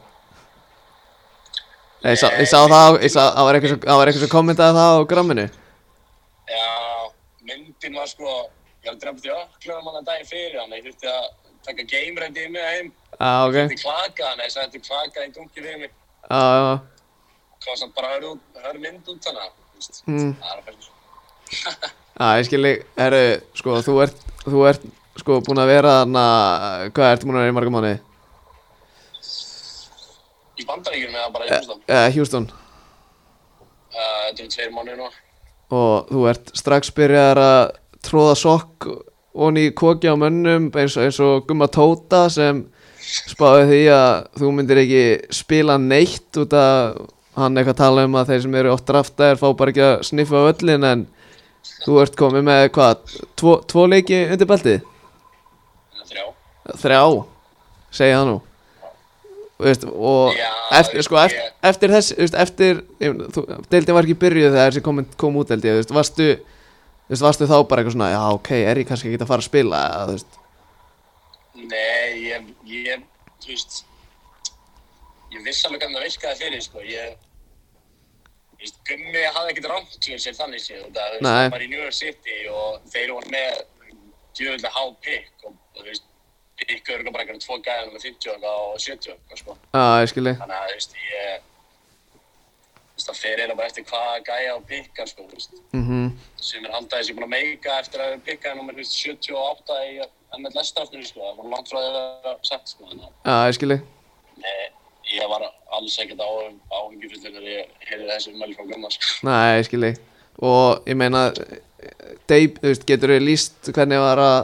Speaker 1: Ég sá, ég sá það, ég sá, það var eitthvað sem- sem kommentaði það á gramminu
Speaker 3: Já, myndin var sko, ég að drepa því ökklum hann að daginn fyrir hann, ég þurfti að taka game ready með heim,
Speaker 1: Já, ok,
Speaker 3: ég þurfti klaka hann, ég sagði þetta klaka í dungi fyrir mig,
Speaker 1: já, já,
Speaker 3: hvað samt bara hörðu út- hörðu mynd út þannig, þú veist,
Speaker 1: Mm.
Speaker 3: það er að fyrir.
Speaker 1: já, ég skilji, herru, sko, þú ert, þú ert sko búin að vera þarna, hvað ertu búin að vera í marga mánuði?
Speaker 3: Í bandaríkjum eða bara í
Speaker 1: Eh,
Speaker 3: Húsdal.
Speaker 1: eh, Houston
Speaker 3: Þetta eru tveir mánuði nú.
Speaker 1: og þú ert strax byrjar að tróða sokk onni í koki á mönnum eins, eins og Gumma Tóta sem spáði því að þú myndir ekki spila neitt út að hann eitthvað tala um að þeir sem eru oft draftaðir fá bara ekki að sniffa öllin en þú ert komið með hvað, tvo, tvo leiki undir beltið?
Speaker 3: Þrjá.
Speaker 1: Þrjá, segja það nú veist, og
Speaker 3: Já,
Speaker 1: eftir, sko, eftir,
Speaker 3: ég-
Speaker 1: eftir þess þú veist, eftir, þú, deildin var ekki byrjuð þegar þessi kom, kom út þú veist, varstu varstu þá bara eitthvað svona, já ok, er ég kannski ekki að fara að spila, eða, þú veist,
Speaker 3: Nei, ég, ég, þú veist, ég viss alveg hvernig það virkaði fyrir, sko. Ég, Gummi hafði ekkert fyrir sér þannig séð. og Það, þú veist, hann var í New York City og þeir voru með djöfulega há pikk og, og, þú veist, pikk eru bara einhverjum tvo gæðan með 50 okkar og 70 okkar, sko.
Speaker 1: já, ég skilji
Speaker 3: Þannig að, þú veist, ég, þú veist, það fer eiginlega bara eftir hvaða gæja á pikka, sko, þú veist.
Speaker 1: mhm,
Speaker 3: sem er handaði sem búin að meika eftir að við pikkaði nummer 78 í MLS-draftunni sko, það var langt frá því að vera sett sko,
Speaker 1: já, ég skilji
Speaker 3: nei, ég var alls ekkert áhengjufullir þegar ég heyrði þessi umæli frá Gunnar sko.
Speaker 1: Nei, skilji og ég meina deb, þú veist, getur þau líst hvernig var að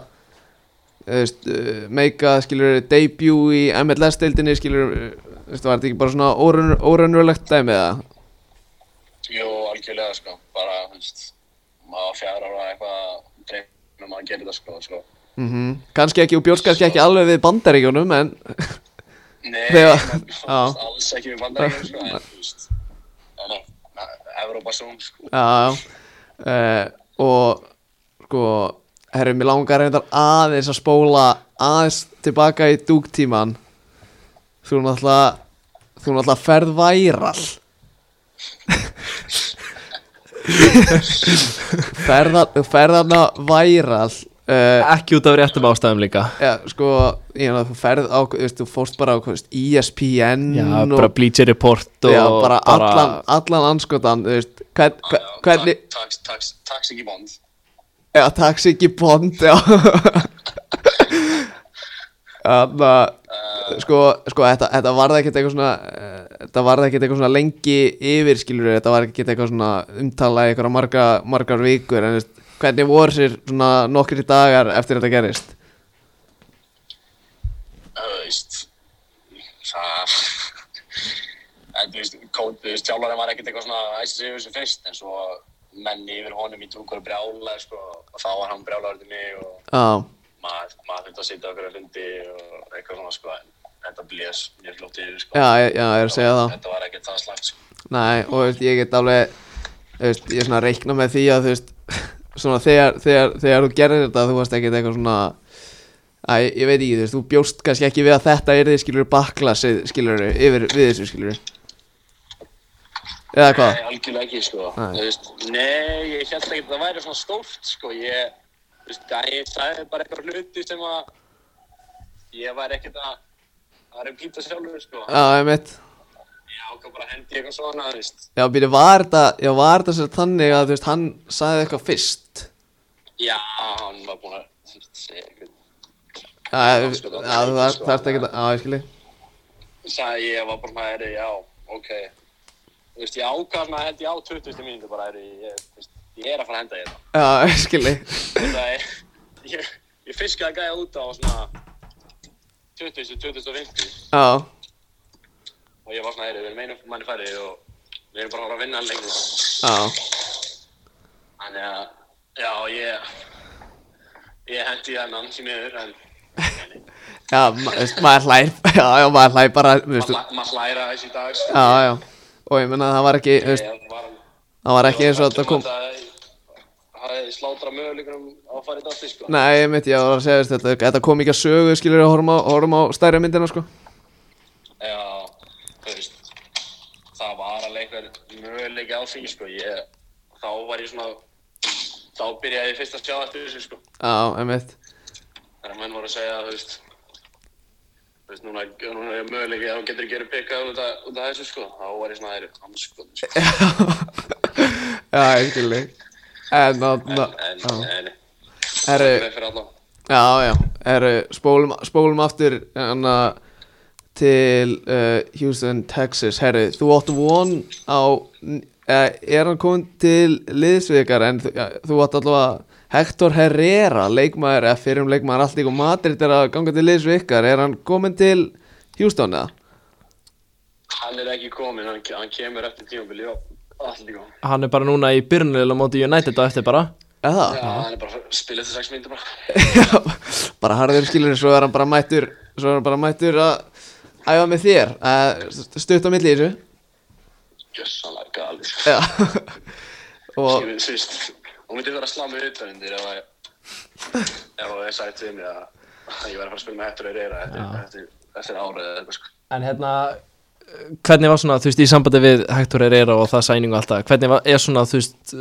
Speaker 1: þú veist, meika, skilur debut í MLS-deildinni, skilur þú veist, var þetta ekki bara svona órun- órannverulegt dæmi eða?
Speaker 3: Jú, algjörlega sko, bara, þú veist, maður fjara ára eitthvað dreifnum að gera þetta sko, sko.
Speaker 1: Mm Kannski ekki, og bjóst kannski ekki alveg við bandaríkjónum en
Speaker 3: Nei, alls ekki við bandaríkjum sko, en þú veist, en Evrópa Zoom sko.
Speaker 1: já, já. Uh, og sko herru, mér langar reyndar aðeins að spóla aðeins tilbaka í dúktíman þú náttúrulega þú náttúrulega ferð væral. Ferða, ferðarna væral uh,
Speaker 2: Ekki út af réttum ástæðum líka.
Speaker 1: Ja, sko, ég meina þú ferð á þú veist, þú fórst bara á veist, ESPN
Speaker 2: Já,
Speaker 1: og,
Speaker 2: bara Bleacher Report og
Speaker 1: já, bara, allan, allan anskotan þú veist, hvern, hvern, hvernig
Speaker 3: Tax, tax, tax ekki bond.
Speaker 1: Já, tax ekki bond, já. Þannig að sko, sko þetta, þetta varði ekkert eitthvað svona uh, þetta varði ekkert eitthvað svona lengi yfir skilur þetta var ekkert eitthvað svona umtala í eitthvað marga, margar vikur en veist, hvernig voru sér svona nokkri dagar eftir þetta gerist
Speaker 3: þú veist það en þú veist, kót, þú veist, sjálfurinn var ekkert eitthvað svona æsið sig yfir sem fyrst en svo menni yfir honum í trúkur brjála sko, og þá var hann brjálaður til mig og
Speaker 1: Já,
Speaker 3: maður, maður þurfti að sitja okkur að fundi og eitthvað svona sko en þetta blés mjög flott yfir sko.
Speaker 1: Já, já, ég er að segja það.
Speaker 3: Þetta var ekkert það slagt sko.
Speaker 1: Nei, og veist, ég get alveg veist, ég er svona að reikna með því að þú veist svona þegar, þegar, þegar þú gerir þetta þú varst ekkert eitthvað svona Æ, ég veit ekki, þú veist, þú bjóst kannski ekki við að þetta er þið skilur baklasið skilur yfir við þessu skilur Eða hvað?
Speaker 3: Nei, algjörlega ekki sko. Veist, Nei, ég held ekki að það væri svona stórt sko. Ég, þú veist, að ég sagði bara eitthvað hluti sem að ég væri ekkert að að repeata sjálfur sko.
Speaker 1: Já, ég mitt
Speaker 3: ákvað bara að hendi eitthvað svona, þú veist.
Speaker 1: Já, býri, var þetta, já, var þetta sér þannig að þú veist, hann sagði eitthvað fyrst?
Speaker 3: Já, hann var búinn að þú veist, segja eitthvað.
Speaker 1: Já,
Speaker 3: sko, það
Speaker 1: þú þarf
Speaker 3: sko,
Speaker 1: ekki að, já, ég skilji
Speaker 3: sagði ég var bara með já, ok. Þú veist, ég ákvað að hendi á 20. mínútu bara, ég, þú veist, ég er að fara að henda hérna.
Speaker 1: Já, ég skilji
Speaker 3: Þetta er, ég, ég fiskaði gæja út á svona 20, 2050
Speaker 1: Já,
Speaker 3: og ég var svona, við erum einu manni færri og við erum bara að vinna hann lengur. Þannig að, já, ég, ég hendi hennan því miður, en
Speaker 1: já, maður hlær Já, maður hlær bara, þú veist
Speaker 3: maður ma hlæra þessi í dag. sko.
Speaker 1: Já, já Og ég menna það var ekki, það var ekki eins og þetta kom
Speaker 3: slátra möguleikunum á að fara í dætti, sko.
Speaker 1: Nei, ég mitt, ég var að segja þetta, þetta kom ekki að sögu, skilur, horfum á, horfum á stærri myndina, sko
Speaker 3: Já, þú veist, það var alveg möguleiki á því, sko. Ég, þá var ég svona, þá byrjaði ég fyrst að sjá eftir þessu, sko.
Speaker 1: Já, ég mitt
Speaker 3: þegar menn voru að segja þú veist þú veist, núna, núna er möguleiki að þú getur ekki verið pikkað út út af þessu sko. Þá var ég svona þeirri anskot sko.
Speaker 1: Já, skilji En,
Speaker 3: en,
Speaker 1: já,
Speaker 3: en,
Speaker 1: Herru, já, já, herru, spólum, spólum aftur hana, til uh, Houston, Texas. Herru, þú áttu von á er hann komin til liðsvikar en þú, ja, þú áttu allavega Hector Herrera, leikmaður eða fyrir um leikmaður allt ykkur Madrid er að ganga til liðsvikar, er hann komin til Houston eða?
Speaker 3: Hann er ekki komin, hann, hann kemur eftir og líka.
Speaker 2: Hann er bara núna í byrjunlega móti United á eftir bara
Speaker 1: Eða?
Speaker 3: Já, hann er bara að spila eftir 6 mínútur bara.
Speaker 1: bara harður skilur svo er hann bara mættur svo er hann bara mættur að æfa með þér uh, stutt á milli í þessu
Speaker 3: Gjössanlega gali, sko.
Speaker 1: Og
Speaker 3: veit, þú veist, hún myndi vera að slá mig utan undir ef að ef að ég sagði til mig að að ég væri að fara að spila með Hector Herrera eftir, eftir, árið eða eitthvað, sko.
Speaker 2: En hérna Hvernig var svona, þú veist, í sambandi við Hector Herrera og það sæningu og allt það Hvernig var, er svona, þú veist,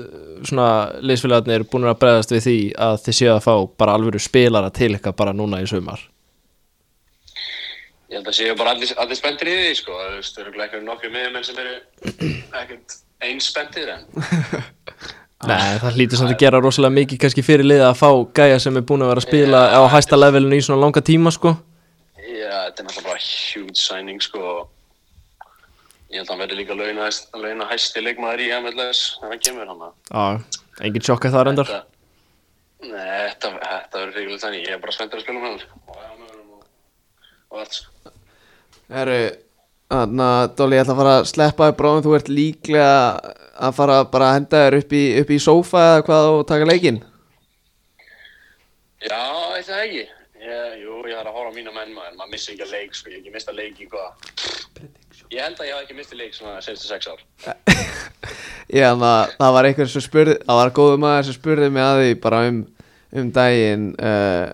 Speaker 2: svona liðsfélagarnir búin að bregðast við því að þið séu að fá bara alvöru spilara til eitthvað bara núna í sumar
Speaker 3: Ég held að séu bara allir, allir spenntir í því, sko. Þú veist, það eru ekki nokkru miðjumenn sem eru ekkert eins spenntir en
Speaker 2: Nei, það hlýtur samt að gera rosalega mikið kannski fyrir liða að fá gæja sem er búin að vera að spila á hæsta levelinu í svona langa tíma, sko.
Speaker 3: Já, þetta er náttúrulega bara huge signing sko. Ég held að hann verði líka launa, launa hæsti leikmaður í MLS þegar hann kemur hann
Speaker 2: Já, engin sjokka það reyndar.
Speaker 3: Nei, þetta, þetta verður fyrir þannig. Ég er bara spenntur að spila með hann og allt sko.
Speaker 1: Herru, þannig að Dolly, ég ætla að fara að sleppa þér bráðum þú ert líklega að fara bara að henda þér upp í, upp í sófa eða hvað og taka leikinn.
Speaker 3: Já, ég það ekki. Ég, Jú, ég har að horfa á mína menn maður maður missi ekki að leik sko, ég hef ekki mista leik í hvað. Ég held að ég hef ekki mistið leik svona senstu sex ár.
Speaker 1: Já, þannig að það var einhver sem spurði það var góður maður sem spurði mig að því bara um, um daginn uh,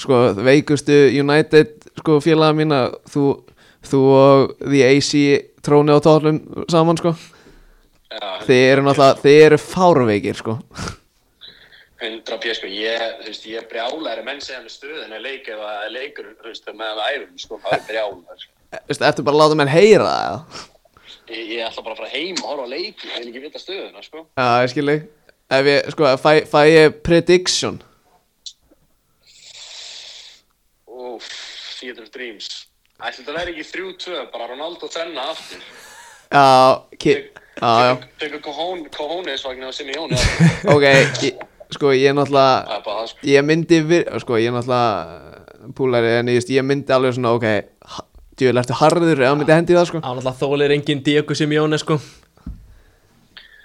Speaker 1: sko, veikustu United sko, félaga mína þú, þú og The AC tróni á tónum saman sko
Speaker 3: Já,
Speaker 1: þið eru náttúrulega, þið eru fárveikir sko
Speaker 3: 100 pjö sko, ég, þú veist, ég er brjálæri menn segja með stöðin að leik ef að leikur, þú veist, með að æfum sko, það er brjálæri sko.
Speaker 1: Veistu, ertu bara að láta menn heyra það eða?
Speaker 3: Ég, ég ætla bara að fara heim og horfa á leiki, ég vil ekki vita stöðuna, sko.
Speaker 1: Já, ég skilji Ef ég, sko, fæ, fæ ég prediction
Speaker 3: Theater of Dreams. Ætli þetta verði ekki 3-2, bara Ronaldo þrenna aftur.
Speaker 1: Já, já,
Speaker 3: Tökur Cojones vagnar á Simeone.
Speaker 1: Ok, sko, ég er náttúrulega
Speaker 3: Það er bara það, sko.
Speaker 1: Ég myndi, sko, ég er náttúrulega púlari En ég, myndi alveg svona, ok Djúvel, ertu harður eða myndi hendi það, sko
Speaker 2: Á náttúrulega þólir engin Diego Simeone, sko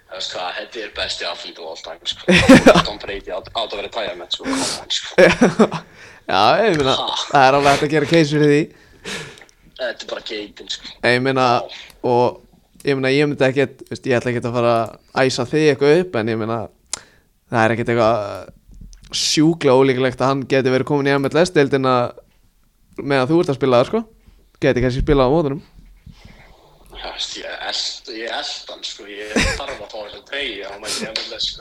Speaker 3: Það veist hvað, þetta er besti of all time, sko. Tom Brady átt átt að vera tæja með, sko.
Speaker 1: Já, ég meina, það er alveg hægt að gera case fyrir því
Speaker 3: Þetta er bara geitin, sko.
Speaker 1: Ég meina, og Ég meina, ég myndi ekkert, veist, ég ætla ekkert að fara að æsa þig eitthvað upp En ég meina, það er ekkert eitthvað sjúklega ólíklegt að hann geti verið komin í MLS-deildina meðan þú ert að spila það, sko Geti kannski spilað á mótunum
Speaker 3: Já, veist, ég eld, ég eld hann, sko. Ég þarf að fá þess að treyja á mæti MLS, sko.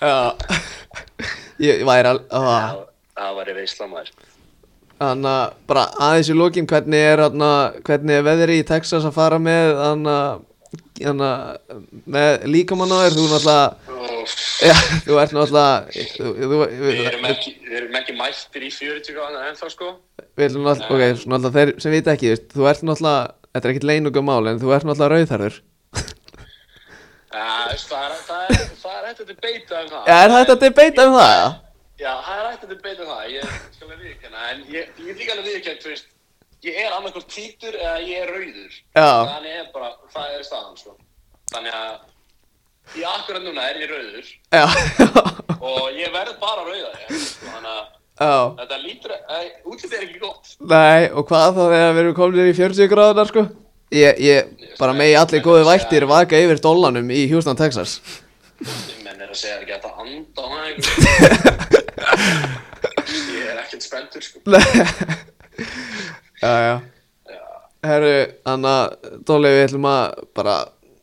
Speaker 1: Já Ég væri alveg
Speaker 3: Það, það var í veisla maður.
Speaker 1: Þannig að bara aðeins í lókin hvernig er, er veðri í Texas að fara með hana, með líkamannaður þú náttúrulega þú ert náttúrulega þú, þú,
Speaker 3: Við erum ekki, ekki mættir í 40 gráðan ennþá, sko.
Speaker 1: við erum náttúrulega ok, svo náttúrulega þeir sem vita ekki þú ert náttúrulega, þetta er ekkert leinugum mál en þú ert náttúrulega
Speaker 3: veist, það er, hægt að debeita um það.
Speaker 1: Er þetta að debeita um það?
Speaker 3: Já, það er hægt að debeita um það, ég skal alveg viðkjanna, en ég, get líka alveg viðkjanna, þú veist, ég er annarkvæmt hvítur eða ég er rauður.
Speaker 1: Já.
Speaker 3: Þannig er bara, það er staðan, sko. Þannig að, ég akkurat núna er ég rauður
Speaker 1: Já,
Speaker 3: og ég verð bara rauða, ég, sko, þannig að
Speaker 1: já,
Speaker 3: þetta lítur, eh, útlitið er ekki gott.
Speaker 1: nei, og hvað þá þegar við erum komin í 40 gráðunar? Ég, ég, bara megi allir góði vættir vaka yfir dollanum í Houston, Texas.
Speaker 3: Menn er að segja ekki að þetta anda á það, ég er ekkert spenntur, sko.
Speaker 1: Já, já. Herru, Anna, Dóli, við ætlum að bara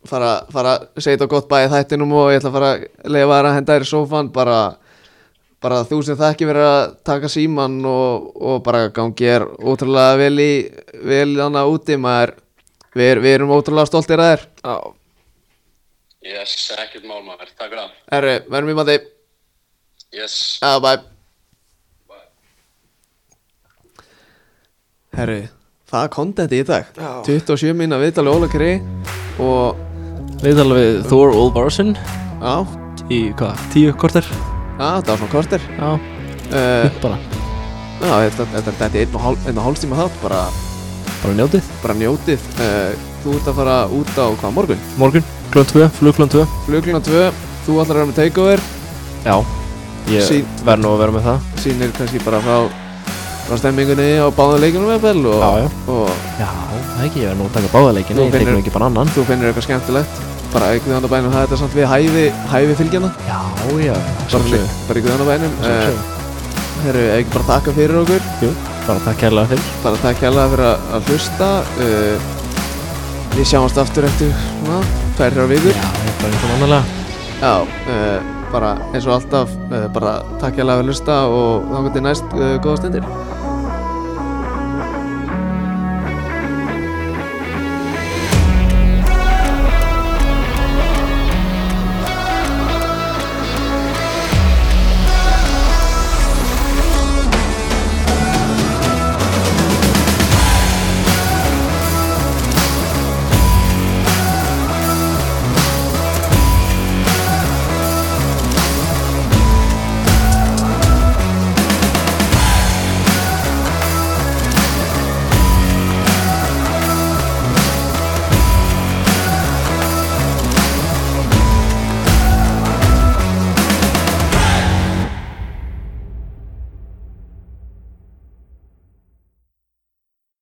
Speaker 1: fara, fara að segja þetta gott bæði þættinum og ég ætla að fara að leiða þér að henda þér í sófan bara, bara þú sem það ekki verið að taka síman og, og bara gangi er ótrúlega vel í vel hana úti maður við, er, við erum ótrúlega stoltir að þér.
Speaker 2: Já,
Speaker 4: Yes, ekkert mál maður, takk fyrir það.
Speaker 1: Herru, verðum í mati
Speaker 4: Yes.
Speaker 1: Já, bæ Herru, það er kontenti í dag. 27 mína viðtali Óla Kri Og,
Speaker 2: Við tala við Thor Olvarsson
Speaker 1: já,
Speaker 2: í hvað, tíu korter?
Speaker 1: Já, það var svona korter.
Speaker 2: Já,
Speaker 1: uh,
Speaker 2: bara,
Speaker 1: Já, þetta, þetta, þetta er einn og, hálf, einn og hálfstíma þátt Bara,
Speaker 2: bara njótið.
Speaker 1: Bara njótið. Uh, Þú ert að fara út á hvað morgun?
Speaker 2: Morgun, klón 2, flug klón 2
Speaker 1: Flugluna 2, þú ætlar að vera með takeover?
Speaker 2: Já, ég
Speaker 1: Sí-
Speaker 2: verð nú að vera með það.
Speaker 1: Sýnir kannski bara frá, frá stemmingunni á báðum leikunum eða og,
Speaker 2: Já, já.
Speaker 1: og
Speaker 2: Já, það ekki, ég verð nú að taka báðaleikin
Speaker 1: Þú
Speaker 2: Ég
Speaker 1: finnur-
Speaker 2: tekum ekki bara annan.
Speaker 1: þú finnir eitthvað skemmtilegt? Bara ykkur þannig bænum það er þetta samt við hæfi, hæfi fylgjana
Speaker 2: Já, já,
Speaker 1: bara,
Speaker 2: sjálfsögðu.
Speaker 1: bara ykkur þannig bænum uh,
Speaker 2: Sjálfsögðu.
Speaker 1: Herru, ekki bara þakka fyrir okkur?
Speaker 2: Jú, bara takk kærlega fyrir.
Speaker 1: Bara takk hérlega fyrir að, að hlusta. Uh, við sjáumst aftur eftir þrjár vikur.
Speaker 2: Já, ég er og mannalega
Speaker 1: já, uh, bara eins og alltaf uh, bara takk hérlega fyrir að hlusta og þá getur næst uh, góða stundir